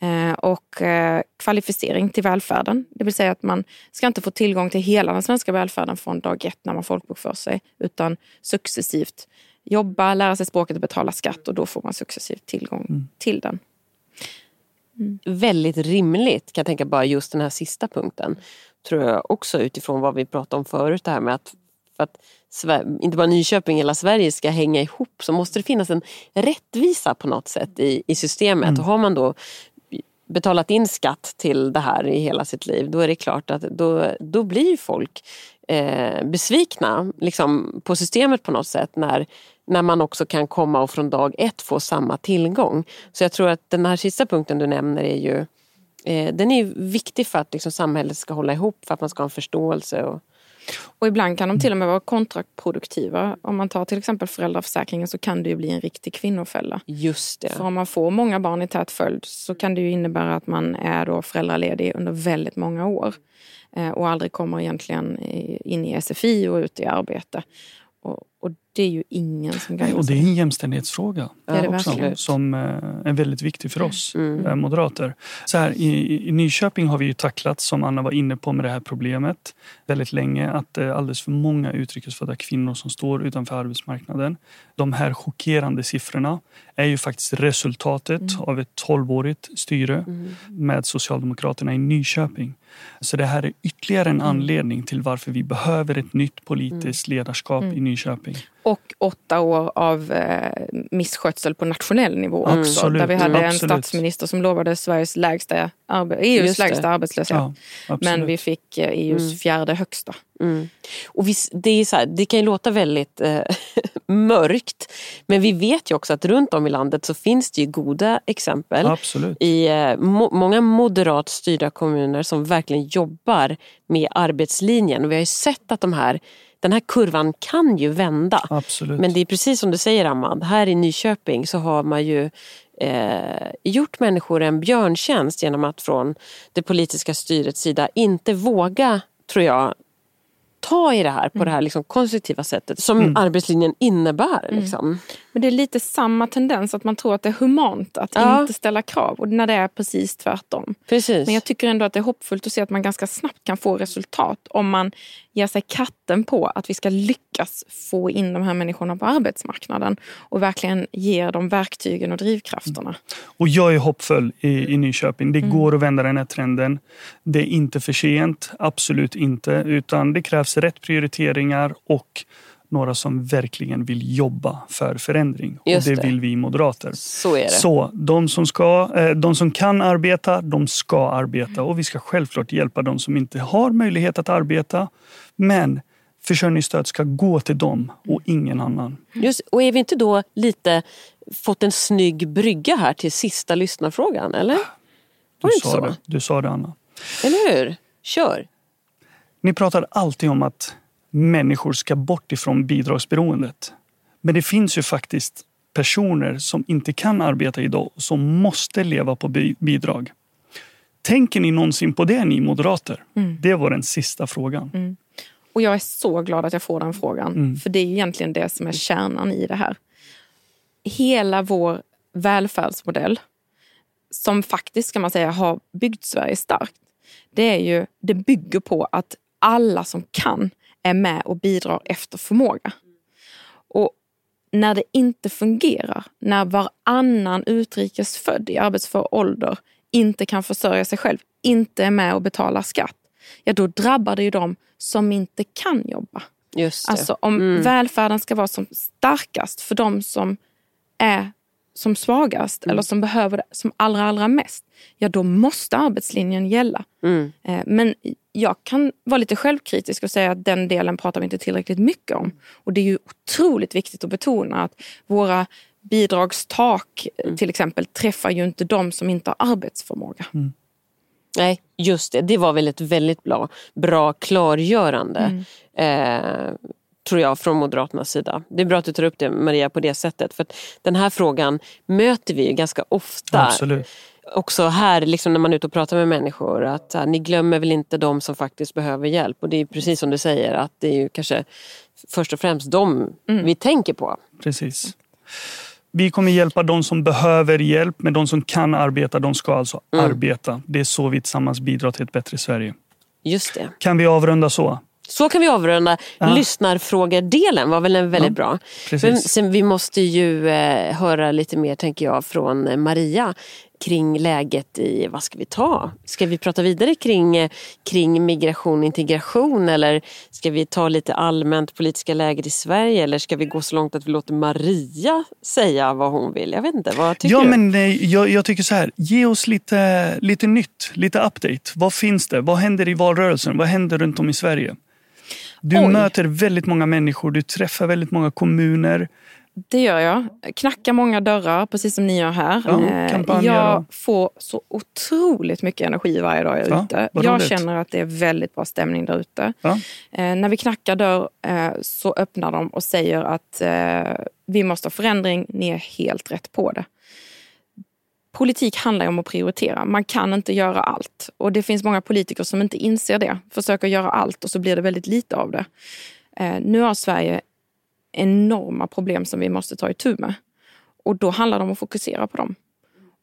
Eh, och eh, kvalificering till välfärden. Det vill säga att man ska inte få tillgång till hela den svenska välfärden från dag ett när man folkbokför sig. Utan successivt jobba, lära sig språket och betala skatt och då får man successivt tillgång mm. till den. Mm. Väldigt rimligt kan jag tänka bara just den här sista punkten. Tror jag också utifrån vad vi pratade om förut det här med att för att inte bara Nyköping, hela Sverige ska hänga ihop så måste det finnas en rättvisa på något sätt i, i systemet. Mm. Och har man då betalat in skatt till det här i hela sitt liv, då är det klart att då, då blir folk eh, besvikna liksom, på systemet på något sätt när, när man också kan komma och från dag ett få samma tillgång. Så jag tror att den här sista punkten du nämner är ju eh, den är viktig för att liksom, samhället ska hålla ihop, för att man ska ha en förståelse. Och, och ibland kan de till och med vara kontraproduktiva. Om man tar till exempel föräldraförsäkringen så kan det ju bli en riktig kvinnofälla. Just det. För om man får många barn i tät följd så kan det ju innebära att man är då föräldraledig under väldigt många år. Eh, och aldrig kommer egentligen in i SFI och ut i arbete. Och, och det är ju ingen som kan Och det är en jämställdhetsfråga det också, som eh, är väldigt viktig för oss Mm. eh, moderater. Så här, i, I Nyköping har vi ju tacklat, som Anna var inne på, med det här problemet väldigt länge. Att det är alldeles för många utrikesfödda kvinnor som står utanför arbetsmarknaden. De här chockerande siffrorna är ju faktiskt resultatet Mm. av ett 12-årigt styre med Socialdemokraterna i Nyköping. Så det här är ytterligare Mm. en anledning till varför vi behöver ett nytt politiskt ledarskap Mm. i Nyköping. Och åtta år av eh, misskötsel på nationell nivå också. Absolut, Där vi hade en absolut. statsminister som lovade Sveriges lägsta arbe- EUs det. lägsta arbetslöshet. Ja. Men vi fick eh, EUs Mm. fjärde högsta. Mm. Och vi, det, är så här, det kan ju låta väldigt eh, <laughs> mörkt men vi vet ju också att runt om i landet så finns det ju goda exempel Absolut. i eh, må, många moderat styrda kommuner som verkligen jobbar med arbetslinjen. Och vi har ju sett att de här, den här kurvan kan ju vända. Absolut. Men det är precis som du säger Amand, här i Nyköping så har man ju eh, gjort människor en björntjänst genom att från det politiska styrets sida inte våga, tror jag, ta i det här på det här liksom konstruktiva sättet som arbetslinjen innebär. Liksom. Men det är lite samma tendens att man tror att det är humant att Ja. inte ställa krav. Och när det är precis tvärtom. Precis. Men jag tycker ändå att det är hoppfullt att se att man ganska snabbt kan få resultat om man ger sig katten på att vi ska lyckas få in de här människorna på arbetsmarknaden och verkligen ger dem verktygen och drivkrafterna. Och jag är hoppfull i, i Nyköping. Mm. Det går att vända den här trenden. Det är inte för sent, absolut inte. Utan det krävs rätt prioriteringar och några som verkligen vill jobba för förändring. Just och det, det. vill vi moderater. Så är det. Så de som, ska, eh, de som kan arbeta, de ska arbeta. Och vi ska självklart hjälpa de som inte har möjlighet att arbeta. Men försörjningsstöd ska gå till dem och ingen annan. Just, och är vi inte då lite fått en snygg brygga här till sista lyssnarfrågan, eller? Du Var sa så? det, du sa det, Anna. Eller hur? Kör! Ni pratar alltid om att människor ska bort ifrån bidragsberoendet. Men det finns ju faktiskt personer som inte kan arbeta idag och som måste leva på bi- bidrag. Tänker ni någonsin på det, ni moderater? Det var den sista frågan. Och jag är så glad att jag får den frågan. För det är egentligen det som är kärnan i det här. Hela vår välfärdsmodell, som faktiskt kan man säga har byggt Sverige starkt. Det, är ju, det bygger på att alla som kan är med och bidrar efter förmåga. Och när det inte fungerar, när varannan utrikes född i arbetsför ålder inte kan försörja sig själv, inte är med och betalar skatt, ja då drabbar det ju de som inte kan jobba. Just det. Alltså om välfärden ska vara som starkast för de som är som svagast eller som behöver det som allra, allra mest, ja då måste arbetslinjen gälla. Mm. Eh, Men jag kan vara lite självkritisk och säga att den delen pratar vi inte tillräckligt mycket om. Och det är ju otroligt viktigt att betona att våra bidragstak till exempel träffar ju inte de som inte har arbetsförmåga. Nej, just det. Det var väl ett väldigt bra, bra klargörande. Eh, tror jag, från Moderaternas sida. Det är bra att du tar upp det Maria på det sättet. För att den här frågan möter vi ju ganska ofta. Absolut. Också här liksom när man är ute och pratar med människor. Att äh, ni glömmer väl inte de som faktiskt behöver hjälp. Och det är precis som du säger att det är ju kanske först och främst de vi tänker på. Precis. Vi kommer hjälpa de som behöver hjälp, men de som kan arbeta, de ska alltså arbeta. Det är så vi tillsammans bidrar till ett bättre Sverige. Just det. Kan vi avrunda så? Så kan vi avrunda. Ja. Lyssnarfrågor-delen var väl en väldigt Ja, bra. precis. Men vi måste ju eh, höra lite mer, tänker jag, från eh, Maria kring läget i, vad ska vi ta? Ska vi prata vidare kring, eh, kring migration och integration eller ska vi ta lite allmänt politiska läget i Sverige eller ska vi gå så långt att vi låter Maria säga vad hon vill? Jag vet inte, vad tycker ja, du? Men, eh, jag, jag tycker så här, ge oss lite, lite nytt, lite update. Vad finns det? Vad händer i valrörelsen? Vad händer runt om i Sverige? Du Oj. möter väldigt många människor, du träffar väldigt många kommuner. Det gör jag. Knackar många dörrar, precis som ni gör här. Ja, Eh, jag får så otroligt mycket energi varje dag jag är Ja, ute. Jag känner att det är väldigt bra stämning där ute. Ja. Eh, när vi knackar dörr eh, så öppnar de och säger att vi måste ha förändring, ni är helt rätt på det. Politik handlar ju om att prioritera. Man kan inte göra allt. Och det finns många politiker som inte inser det. Försöker göra allt och så blir det väldigt lite av det. Eh, nu har Sverige enorma problem som vi måste ta itu med. Och då handlar det om att fokusera på dem.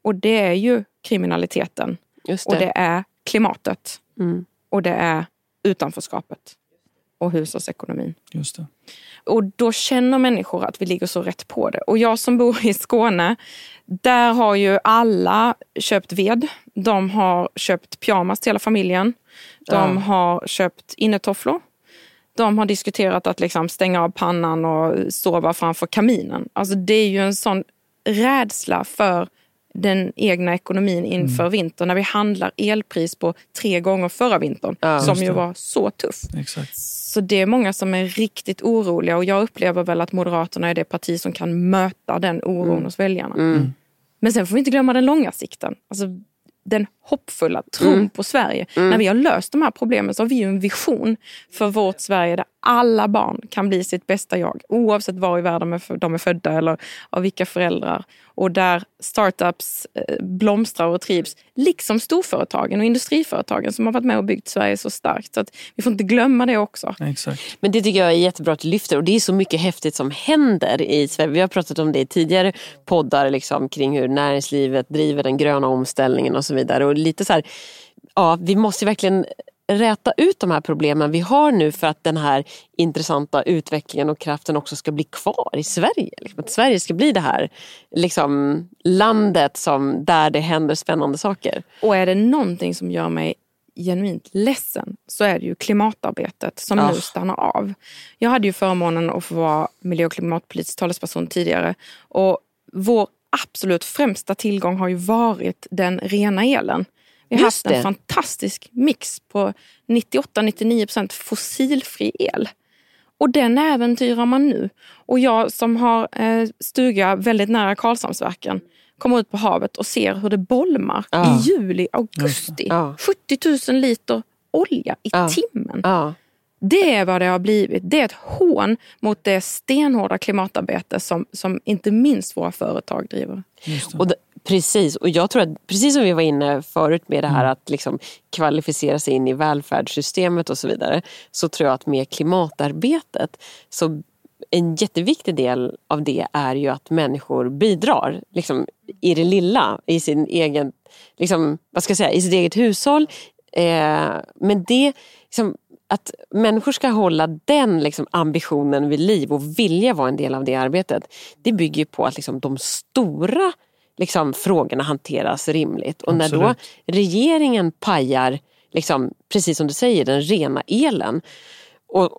Och det är ju kriminaliteten Just och det är klimatet Mm. och det är utanförskapet och hushållsekonomin. Just det. Och då känner människor att vi ligger så rätt på det. Och jag som bor i Skåne, där har ju alla köpt ved. De har köpt pyjamas till hela familjen. De Ja. har köpt innetofflor. De har diskuterat att liksom stänga av pannan och sova framför kaminen. Alltså det är ju en sån rädsla för den egna ekonomin inför vintern när vi handlar elpris på tre gånger förra vintern Ja. som ju var så tuff. Exakt. Så det är många som är riktigt oroliga och jag upplever väl att Moderaterna är det parti som kan möta den oron hos väljarna. Mm. Men sen får vi inte glömma den långa sikten. Alltså den hoppfulla tron Mm. på Sverige. När vi har löst de här problemen så har vi ju en vision för vårt Sverige där alla barn kan bli sitt bästa jag. Oavsett var i världen de är födda eller av vilka föräldrar. Och där startups eh, blomstrar och trivs. Liksom storföretagen och industriföretagen som har varit med och byggt Sverige så starkt. Så att vi får inte glömma det också. Exakt. Men det tycker jag är jättebra att du lyfter och det är så mycket häftigt som händer i Sverige. Vi har pratat om det i tidigare poddar liksom, kring hur näringslivet driver den gröna omställningen och så vidare. Och lite så här, ja, vi måste verkligen räta ut de här problemen vi har nu för att den här intressanta utvecklingen och kraften också ska bli kvar i Sverige. Liksom, att Sverige ska bli det här liksom, landet som, där det händer spännande saker. Och är det någonting som gör mig genuint ledsen så är det ju klimatarbetet som Ah. nu stannar av. Jag hade ju förmånen att få vara miljö och klimatpolitisk talesperson tidigare. Och vår absolut främsta tillgång har ju varit den rena elen. Vi har Just haft en det. fantastisk mix på 98-99% fossilfri el. Och den äventyrar man nu. Och jag som har eh, stuga väldigt nära Karlshamnsverken kommer ut på havet och ser hur det bolmar Ja. i juli, augusti. Ja. 70 000 liter olja i Ja. timmen. Det är vad det har blivit. Det är ett hån mot det stenhårda klimatarbete som, som inte minst våra företag driver. Och det, precis, och jag tror att precis som vi var inne förut med det här att liksom kvalificera sig in i välfärdssystemet och så vidare. Så tror jag att med klimatarbetet så en jätteviktig del av det är ju att människor bidrar liksom, i det lilla, i sin egen, liksom, vad ska jag säga, i sitt eget hushåll. Eh, men det, liksom, att människor ska hålla den liksom, ambitionen vid liv och vilja vara en del av det arbetet. Det bygger på att liksom, de stora liksom, frågorna hanteras rimligt. Och när då Absolut. regeringen pajar, liksom, precis som du säger, den rena elen och,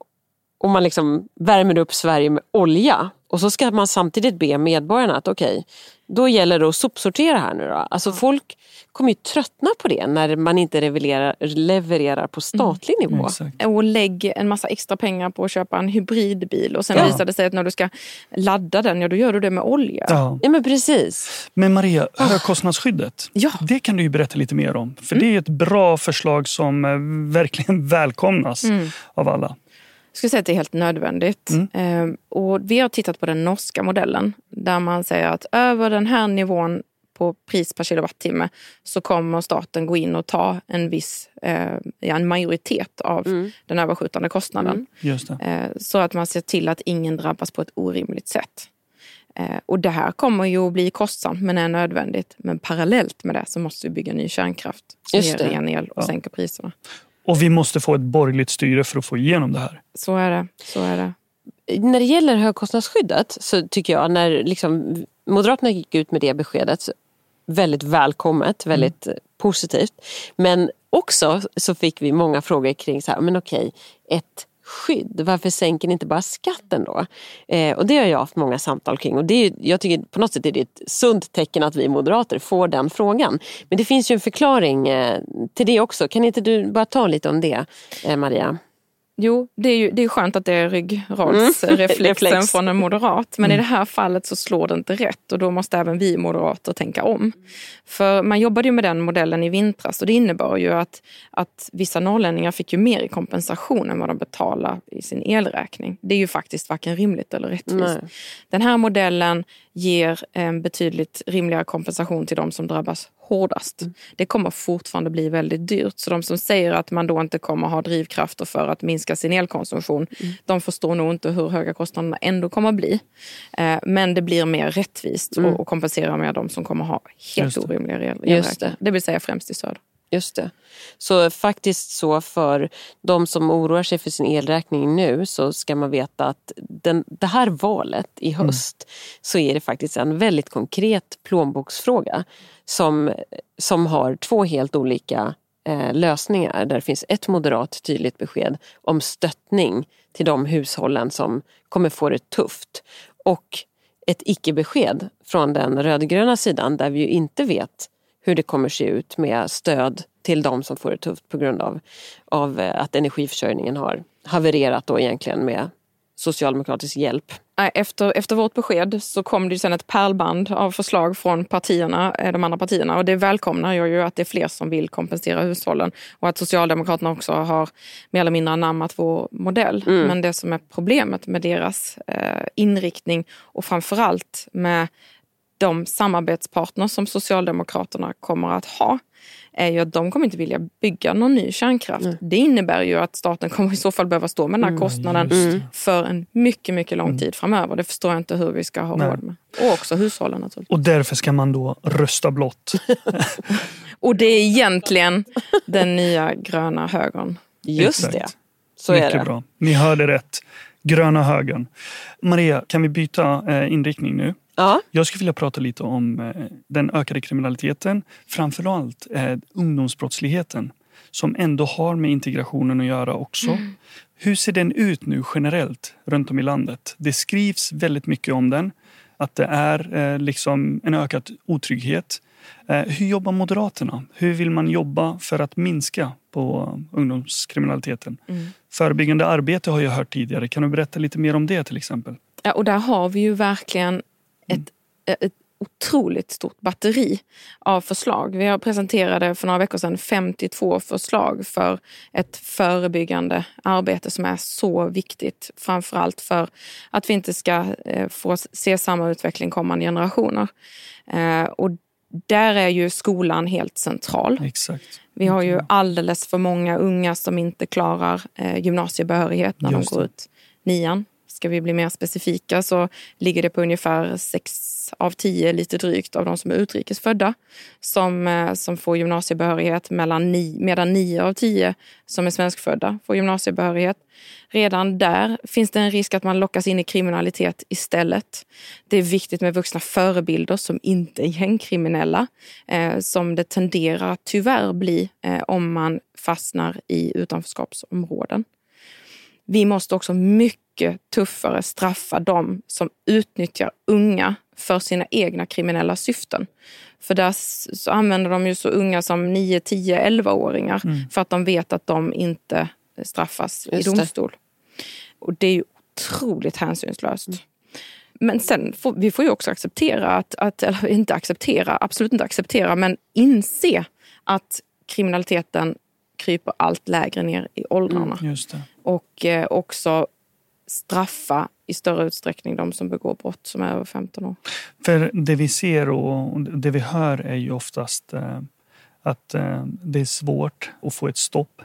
och man liksom värmer upp Sverige med olja och så ska man samtidigt be medborgarna att okej, då gäller det att sopsortera här nu då. Alltså folk kommer ju tröttna på det när man inte levererar, levererar på statlig nivå. Exakt. Och lägg en massa extra pengar på att köpa en hybridbil och sen Ja. visar det sig att när du ska ladda den, ja då gör du det med olja. Ja. Ja men precis. Men Maria, högkostnadsskyddet. Ja. Det kan du ju berätta lite mer om. För det är ett bra förslag som eh, verkligen <laughs> välkomnas av alla. Jag skulle säga att det är helt nödvändigt. Ehm, och vi har tittat på den norska modellen där man säger att över den här nivån på pris per kilowattimme så kommer staten gå in och ta en viss, eh, ja, en majoritet av den överskjutande kostnaden. Just det. Eh, så att man ser till att ingen drabbas på ett orimligt sätt. Eh, och det här kommer ju att bli kostsamt men är nödvändigt. Men parallellt med det så måste vi bygga ny kärnkraft som Just ger det. ren el och Ja. sänker priserna. Och vi måste få ett borgerligt styre för att få igenom det här. Så är det. Så är det. När det gäller högkostnadsskyddet så tycker jag när liksom Moderaterna gick ut med det beskedet väldigt välkommet, väldigt mm. positivt. Men också så fick vi många frågor kring så här, men okej, ett skydd. Varför sänker ni inte bara skatten då? Eh, och det har jag haft många samtal kring och det är, jag tycker på något sätt är det ett sunt tecken att vi moderater får den frågan. Men det finns ju en förklaring eh, till det också. Kan inte du bara ta lite om det, eh, Maria? Jo, det är ju det är skönt att det är ryggradsreflexen mm. <laughs> från en moderat. Men mm. i det här fallet så slår det inte rätt och då måste även vi moderater tänka om. För man jobbade ju med den modellen i vintras och det innebar ju att, att vissa norrlänningar fick ju mer i kompensation än vad de betalar i sin elräkning. Det är ju faktiskt varken rimligt eller rättvist. Nej. Den här modellen ger en betydligt rimligare kompensation till de som drabbas hårdast. Mm. Det kommer fortfarande bli väldigt dyrt. Så de som säger att man då inte kommer ha drivkrafter för att minska sin elkonsumtion, mm. de förstår nog inte hur höga kostnaderna ändå kommer bli. Eh, men det blir mer rättvist mm. och kompenserar med de som kommer ha helt orimliga elräkningar. Det vill säga främst i söder. Just det. Så faktiskt så för de som oroar sig för sin elräkning nu så ska man veta att den, det här valet i mm. höst mm. så är det faktiskt en väldigt konkret plånboksfråga som, som har två helt olika eh, lösningar. Där finns ett moderat tydligt besked om stöttning till de hushållen som kommer få det tufft och ett icke-besked från den rödgröna sidan där vi ju inte vet hur det kommer se ut med stöd till de som får det tufft på grund av, av eh, att energiförsörjningen har havererat då egentligen med socialdemokratisk hjälp. Efter, efter vårt besked så kom det sen ett pärlband av förslag från partierna, eh, de andra partierna och det välkomnar jag ju att det är fler som vill kompensera hushållen och att Socialdemokraterna också har mer eller mindre anammat vår modell. Mm. Men det som är problemet med deras eh, inriktning och framförallt med de samarbetspartners som Socialdemokraterna kommer att ha är ju att de kommer inte vilja bygga någon ny kärnkraft. Mm. Det innebär ju att staten kommer i så fall behöva stå med den här mm, kostnaden mm. för en mycket, mycket lång mm. tid framöver. Det förstår jag inte hur vi ska ha Nej. råd med. Och också hushållen naturligtvis. Och därför ska man då rösta blått. <laughs> och det är egentligen den nya gröna högern. Just Exakt. det. Så mycket är det. bra. Ni hörde rätt. Gröna högern. Maria, kan vi byta eh, inriktning nu? Ja. Jag skulle vilja prata lite om eh, den ökade kriminaliteten. Framförallt eh, ungdomsbrottsligheten som ändå har med integrationen att göra också. Mm. Hur ser den ut nu generellt runt om i landet? Det skrivs väldigt mycket om den. Att det är eh, liksom en ökad otrygghet. Hur jobbar Moderaterna? Hur vill man jobba för att minska på ungdomskriminaliteten? Mm. Förebyggande arbete har jag hört tidigare. Kan du berätta lite mer om det till exempel? Ja, och där har vi ju verkligen ett, ett otroligt stort batteri av förslag. Vi har presenterade för några veckor sedan 52 förslag för ett förebyggande arbete som är så viktigt. Framförallt för att vi inte ska eh, få se samma utveckling kommande generationer. Eh, och där är ju skolan helt central. Exakt. Vi har ju alldeles för många unga som inte klarar eh, gymnasiebehörighet när Just de går ut nian ska vi bli mer specifika så ligger det på ungefär 6 av 10 lite drygt av de som är utrikesfödda som, eh, som får gymnasiebehörighet mellan ni, medan 9 av 10 som är svenskfödda får gymnasiebehörighet. Redan där finns det en risk att man lockas in i kriminalitet istället. Det är viktigt med vuxna förebilder som inte är gängkriminella, eh, som det tenderar att tyvärr bli eh, om man fastnar i utanförskapsområden. Vi måste också mycket tuffare straffa de som utnyttjar unga för sina egna kriminella syften. För där så använder de ju så unga som 9, 10, 11-åringar mm. för att de vet att de inte straffas Just i domstol. Det. Och det är ju otroligt hänsynslöst. Mm. Men sen får vi får ju också acceptera att, att, eller inte acceptera, absolut inte acceptera, men inse att kriminaliteten kryper allt lägre ner i åldrarna. Mm, och eh, också straffa i större utsträckning de som begår brott som är över 15 år. För det vi ser och det vi hör är ju oftast eh, att eh, det är svårt att få ett stopp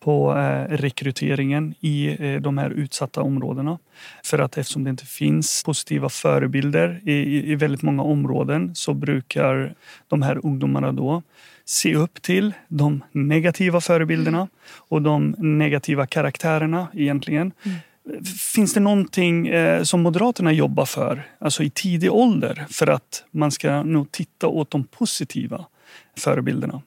på eh, rekryteringen i eh, de här utsatta områdena. För att eftersom det inte finns positiva förebilder i, i väldigt många områden så brukar de här ungdomarna då se upp till de negativa förebilderna och de negativa karaktärerna egentligen. Mm. Finns det någonting eh, som Moderaterna jobbar för, alltså i tidig ålder, för att man ska nog titta åt de positiva förebilderna?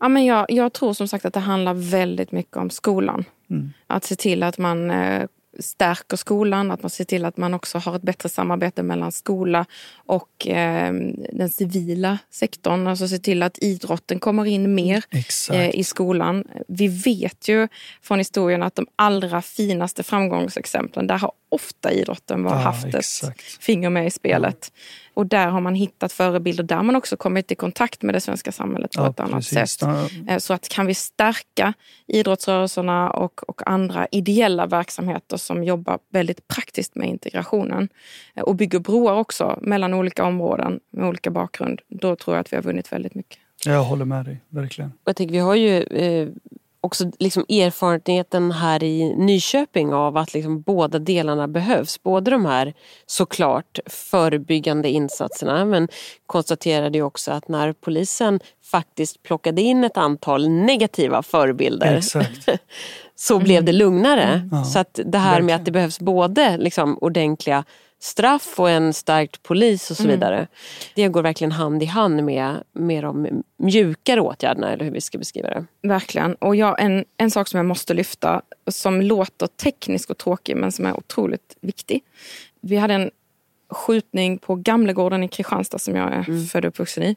Ja, men jag, jag tror som sagt att det handlar väldigt mycket om skolan. Mm. Att se till att man eh, stärker skolan, att man ser till att man också har ett bättre samarbete mellan skola och eh, den civila sektorn. Alltså se till att idrotten kommer in mer eh, i skolan. Vi vet ju från historien att de allra finaste framgångsexemplen, där har ofta idrotten var, Ja, haft ett exakt. finger med i spelet. Och där har man hittat förebilder, där man också kommit i kontakt med det svenska samhället på Ja, ett annat precis. sätt. Eh, Så att kan vi stärka idrottsrörelserna och, och andra ideella verksamheter som jobbar väldigt praktiskt med integrationen eh, och bygger broar också mellan olika områden med olika bakgrund, då tror jag att vi har vunnit väldigt mycket. Jag håller med dig, verkligen. Jag tänker, vi har ju eh, också liksom erfarenheten här i Nyköping av att liksom båda delarna behövs. Både de här såklart förebyggande insatserna men konstaterade ju också att när polisen faktiskt plockade in ett antal negativa förebilder Exakt. <laughs> så blev det lugnare. Ja, så att det här med att det behövs både liksom ordentliga straff och en stärkt polis och så vidare. Det går verkligen hand i hand med, med de mjukare åtgärderna eller hur vi ska beskriva det. Verkligen. Och jag, en, en sak som jag måste lyfta, som låter teknisk och tråkig men som är otroligt viktig. Vi hade en skjutning på Gamlegården i Kristianstad som jag är född och uppvuxen i.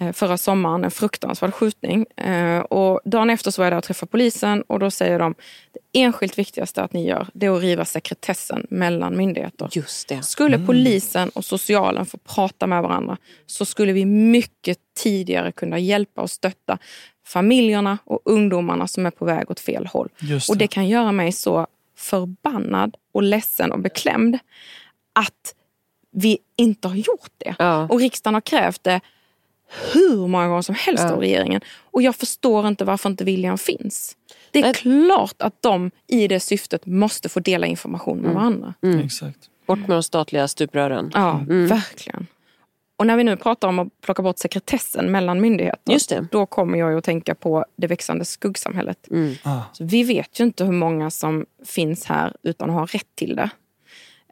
eh, Förra sommaren, en fruktansvärd skjutning. Eh, Och dagen efter så var jag där och träffade polisen och då säger de det enskilt viktigaste att ni gör det är att riva sekretessen mellan myndigheter. Just det. Skulle polisen och socialen få prata med varandra så skulle vi mycket tidigare kunna hjälpa och stötta familjerna och ungdomarna som är på väg åt fel håll. Just Och det. det kan göra mig så förbannad och ledsen och beklämd att vi inte har gjort det. Ja. Och riksdagen har krävt det hur många gånger som helst Ja. av regeringen. Och jag förstår inte varför inte viljan finns. Det är Nej. klart att de i det syftet måste få dela information med varandra. Exakt. Bort med de statliga stuprören. Ja, verkligen. Och när vi nu pratar om att plocka bort sekretessen mellan myndigheter. Just det. Då kommer jag ju att tänka på det växande skuggsamhället. Ah, Så vi vet ju inte hur många som finns här utan att ha rätt till det.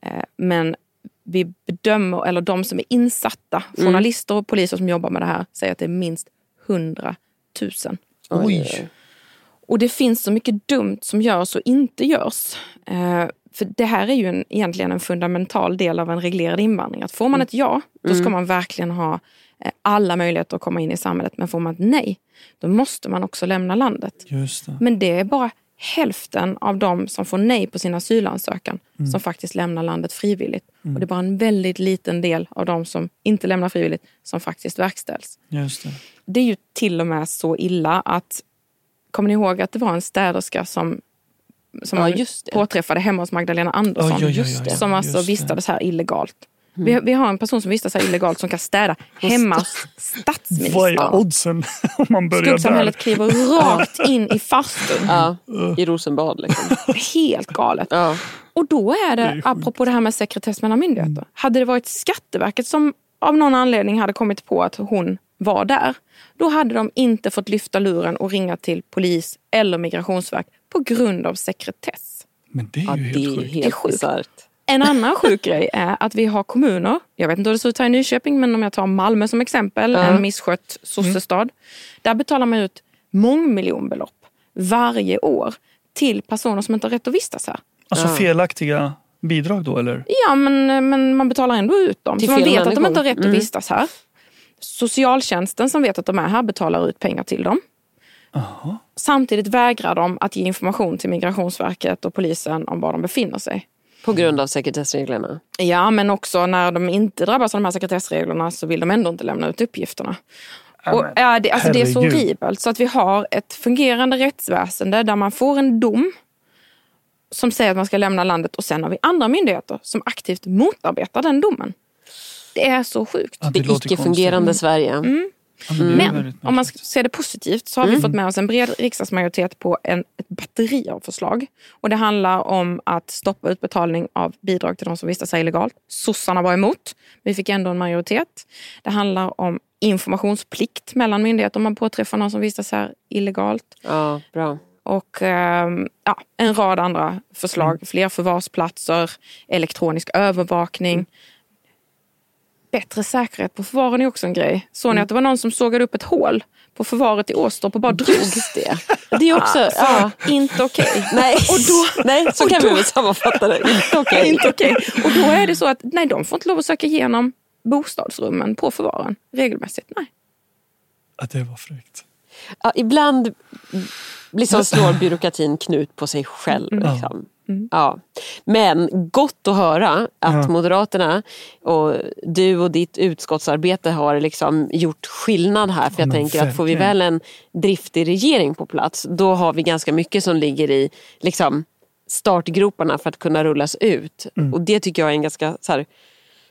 Eh, Men vi bedömer, eller de som är insatta, journalister och poliser som jobbar med det här, säger att det är minst 100 000. oj. Och det finns så mycket dumt som görs och inte görs. Eh, för det här är ju en, egentligen en fundamental del av en reglerad invandring. Att får man ett ja, då ska man verkligen ha eh, alla möjligheter att komma in i samhället. Men får man ett nej, då måste man också lämna landet. Just det. Men det är bara hälften av de som får nej på sin asylansökan som faktiskt lämnar landet frivilligt. Och det är bara en väldigt liten del av de som inte lämnar frivilligt som faktiskt verkställs. Just det. Det är ju till och med så illa att, kommer ni ihåg att det var en städerska som, som Ja, man påträffade hemma hos Magdalena Andersson. Oj, Just oj, det. Som alltså vistades här illegalt. Vi, vi har en person som vistas här illegalt som kan städa hemma hos Vad statsministern. är oddsen <laughs> om man börjar Skuggsamhället där? kliver rakt in i farstun. Ja, I Rosenbad. Liksom. <laughs> Helt galet. Ja. Och då är det, Det är sjukt. apropå det här med sekretess mellan myndigheter. Hade det varit Skatteverket som av någon anledning hade kommit på att hon var där. Då hade de inte fått lyfta luren och ringa till polis eller migrationsverk på grund av sekretess. Men det är ja, ju det helt sjukt. Det är helt sjukt. bisarrt. En annan sjuk grej är att vi har kommuner, jag vet inte hur det ser ut här i Nyköping, men om jag tar Malmö som exempel, Ja. en misskött sossestad. Där betalar man ut mångmiljonbelopp varje år till personer som inte har rätt att vistas här. Alltså felaktiga bidrag då eller? Ja, men, men man betalar ändå ut dem. Till Så man vet att de människor. inte har rätt Mm. att vistas här. Socialtjänsten som vet att de är här betalar ut pengar till dem. Jaha. Samtidigt vägrar de att ge information till Migrationsverket och polisen om var de befinner sig. På grund av sekretessreglerna. Ja, men också när de inte drabbas av de här sekretessreglerna så vill de ändå inte lämna ut uppgifterna. Och, ja, det, alltså det är så horribelt. Så att vi har ett fungerande rättsväsende där man får en dom som säger att man ska lämna landet och sen har vi andra myndigheter som aktivt motarbetar den domen. Det är så sjukt. Ja, Det låter icke-fungerande Sverige. konstigt. Ja, men om man märkligt. ska se det positivt så har vi fått med oss en bred riksdagsmajoritet på en, ett batteri av förslag. Och det handlar om att stoppa utbetalning av bidrag till de som vistas här illegalt. Sossarna var emot. Vi fick ändå en majoritet. Det handlar om informationsplikt mellan myndigheter om man påträffar någon som vistas här illegalt. Ja, bra. och eh, ja, en rad andra förslag. Mm. Fler förvarsplatser, elektronisk övervakning. Bättre säkerhet på förvaren är också en grej. Såg Mm. ni att det var någon som sågade upp ett hål på förvaret i Åstorp och bara drog? Just det. <laughs> Det är också... ja. Inte okej. <laughs> Nej. Och då- Nej, så och kan då- vi väl sammanfatta det. <laughs> Inte okej. Inte okej. Och då är det så att nej, de får inte lov att söka igenom bostadsrummen på förvaren regelmässigt. Nej. Att det var fräckt. Ja, ibland liksom slår byråkratin knut på sig själv. Mm. Liksom. Ja. Men gott att höra att Ja. Moderaterna och du och ditt utskottsarbete har liksom gjort skillnad här. För jag men tänker att får vi väl en driftig regering på plats då har vi ganska mycket som ligger i liksom, startgroparna för att kunna rullas ut. Mm. Och det tycker jag är en ganska så här,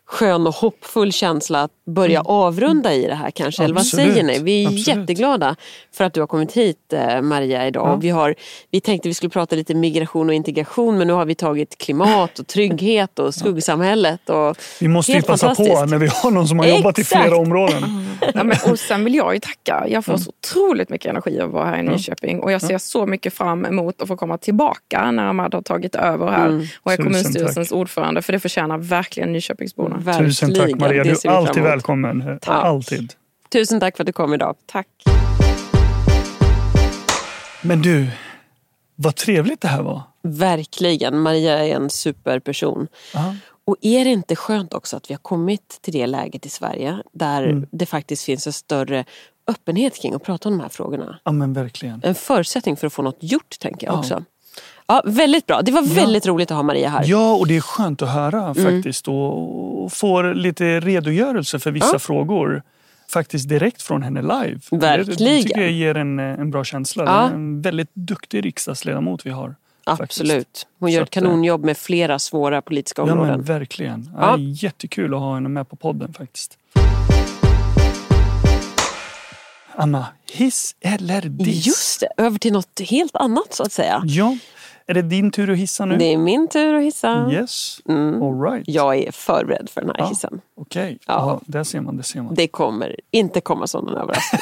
skön och hoppfull känsla att börja avrunda i det här kanske. Eller vad Mm. Säger ni? Vi är Absolut. jätteglada för att du har kommit hit eh, Maria idag. Ja. Vi, har, vi tänkte vi skulle prata lite migration och integration men nu har vi tagit klimat och trygghet och skuggsamhället. Och Vi måste ju Helt passa på fantastiskt. när vi har någon som har jobbat i Exakt. flera områden. Ja, men, och sen vill jag ju tacka. Jag får så otroligt mycket energi av att vara här i Nyköping. Och jag ser så mycket fram emot att få komma tillbaka när Ahmad har tagit över här och är kommunstyrelsens ordförande. För det förtjänar verkligen Nyköpingsborna. Tusen tack verkligen, Maria, du är alltid välkommen. Tack. Alltid. Tusen tack för att du kom idag. Tack. Men du, vad trevligt det här var. Verkligen, Maria är en superperson. Ja. Och är det inte skönt också att vi har kommit till det läget i Sverige där Mm. det faktiskt finns en större öppenhet kring att prata om de här frågorna. Ja men verkligen. En förutsättning för att få något gjort tänker jag Ja. också. Ja, väldigt bra. Det var väldigt roligt att ha Maria här. Ja, och det är skönt att höra Mm. faktiskt och, och få lite redogörelse för vissa Ja. frågor faktiskt direkt från henne live. Det, det Verkligen. tycker jag ger en, eh, en bra känsla. Ja. Det en väldigt duktig riksdagsledamot vi har. faktiskt. Absolut. Hon Så gör ett kanonjobb med flera svåra politiska Ja områden. men verkligen. Ja. Ja. Jättekul att ha henne med på podden faktiskt. Anna, hiss eller diss? Just det, över till något helt annat så att säga. Ja, är det din tur att hissa nu? Det är min tur att hissa. Yes, Mm. all right. Jag är förberedd för den här Ja. hissen. Okej, Ja. ja. där ser man. Det ser man. Det kommer inte komma som en överraskning.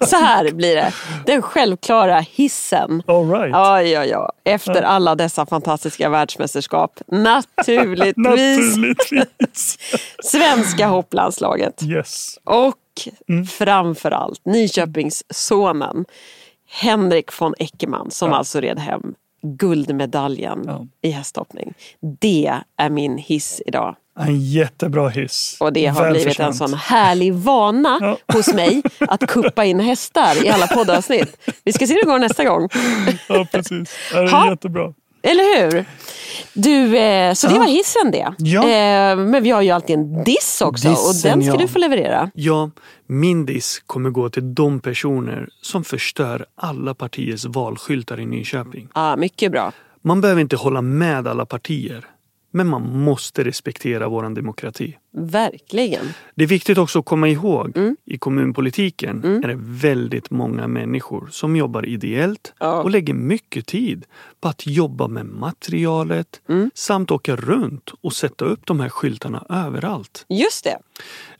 <laughs> så här blir det. Den självklara hissen. All right. Ja, ja, ja. Efter alla dessa fantastiska världsmästerskap. Naturligtvis Naturligtvis. <laughs> svenska hopplandslaget. yes. Och Mm. framförallt Nyköpingssonen Henrik von Eckermann som Ja. alltså red hem guldmedaljen Ja. i hästhoppning. Det är min hiss idag. En jättebra hiss. Och det har blivit en Välförtjänt. sån härlig vana Ja. hos mig att kuppa in hästar i alla poddavsnitt. Vi ska se hur det går nästa gång. Ja, precis. Det Ha. är jättebra. Eller hur? Du, eh, så det Ja. var hissen det. Ja. Eh, men vi har ju alltid en diss också och Dissen, den ska ja. du få leverera. Ja, min diss kommer gå till de personer som förstör alla partiers valskyltar i Nyköping. Ah, mycket bra. Man behöver inte hålla med alla partier, men man måste respektera vår demokrati. Verkligen. Det är viktigt också att komma ihåg, Mm. i kommunpolitiken är det väldigt många människor som jobbar ideellt Ja. och lägger mycket tid på att jobba med materialet Mm. samt åka runt och sätta upp de här skyltarna överallt. Just det.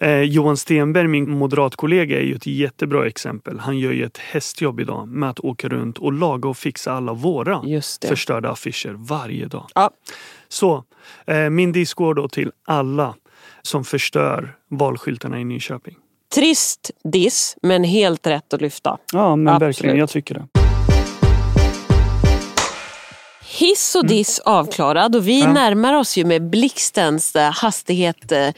Eh, Johan Stenberg, min moderatkollega, är ju ett jättebra exempel. Han gör ju ett hästjobb idag med att åka runt och laga och fixa alla våra förstörda affischer varje dag. Ja. Så eh, min diss går då till alla som förstör valskyltarna i Nyköping. Trist diss, men helt rätt att lyfta. Ja, men Absolut. verkligen. Jag tycker det. Hiss och diss avklarad och vi Ja. närmar oss ju med blixtens eh, hastighet eh,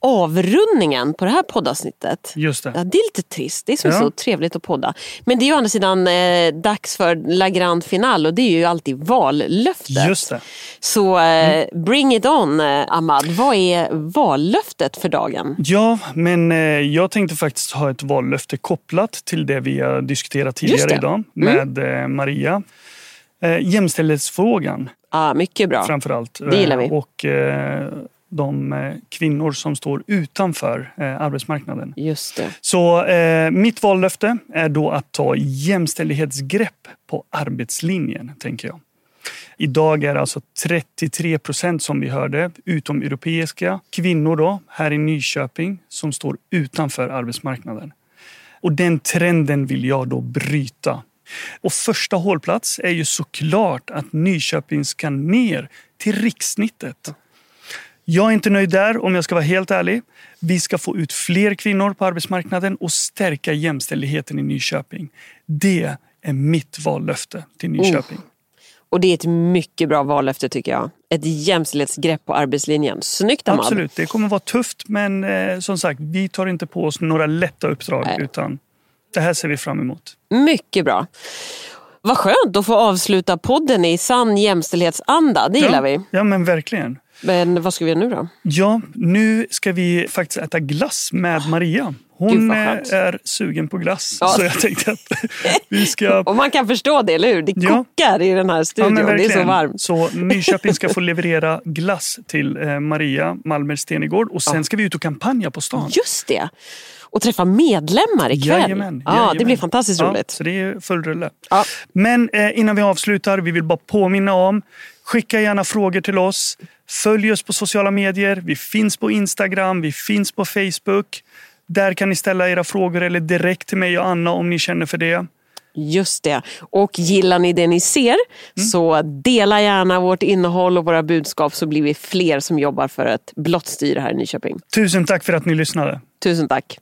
avrundningen på det här poddavsnittet. Just det. Ja, det är lite trist. Det är som Ja. så trevligt att podda. Men det är ju å andra sidan eh, dags för La Grande Final och det är ju alltid vallöftet. Just det. Så eh, bring it on eh, Ahmad. Vad är vallöftet för dagen? Ja, men eh, jag tänkte faktiskt ha ett vallöfte kopplat till det vi har diskuterat tidigare idag med eh, Maria. Eh, jämställdhetsfrågan Ah, mycket bra. framför allt. Det gillar vi. Eh, Och eh, de eh, kvinnor som står utanför eh, arbetsmarknaden. Just det. Så eh, mitt vallöfte är då att ta jämställdhetsgrepp på arbetslinjen, tänker jag. Idag är alltså 33 procent som vi hörde, utomeuropeiska kvinnor då, här i Nyköping som står utanför arbetsmarknaden. Och den trenden vill jag då bryta. Och första hållplats är ju såklart att Nyköping ska ner till rikssnittet. Jag är inte nöjd där om jag ska vara helt ärlig. Vi ska få ut fler kvinnor på arbetsmarknaden och stärka jämställdheten i Nyköping. Det är mitt vallöfte till Nyköping. Oh. Och det är ett mycket bra vallöfte tycker jag. Ett jämställdhetsgrepp på arbetslinjen. Snyggt Ahmad. Absolut, det kommer vara tufft men eh, som sagt, vi tar inte på oss några lätta uppdrag Nej. utan det här ser vi fram emot. Mycket bra. Vad skönt att få avsluta podden i sann jämställdhetsanda. Det gillar vi. Ja, men verkligen. Men vad ska vi göra nu då? Ja, nu ska vi faktiskt äta glass med Maria. Hon är sugen på glass. Ja. Så jag tänkte att vi ska... <laughs> Och man kan förstå det, eller hur? Det kokar ja. i den här studion. Ja, det är så varmt. Så Nyköping ska få leverera glass till eh, Maria Malmer Stenegård. Och sen ska vi ut och kampanja på stan. Just det och träffa medlemmar ikväll. Jajamän, ja, jajamän. Det blir fantastiskt roligt. Ja, så det är full rulle. Ja. Men eh, innan vi avslutar, vi vill bara påminna om Skicka gärna frågor till oss. Följ oss på sociala medier. Vi finns på Instagram, vi finns på Facebook. Där kan ni ställa era frågor eller direkt till mig och Anna om ni känner för det. Just det. Och gillar ni det ni ser mm. så dela gärna vårt innehåll och våra budskap så blir vi fler som jobbar för ett blått styre här i Nyköping. Tusen tack för att ni lyssnade. Tusen tack.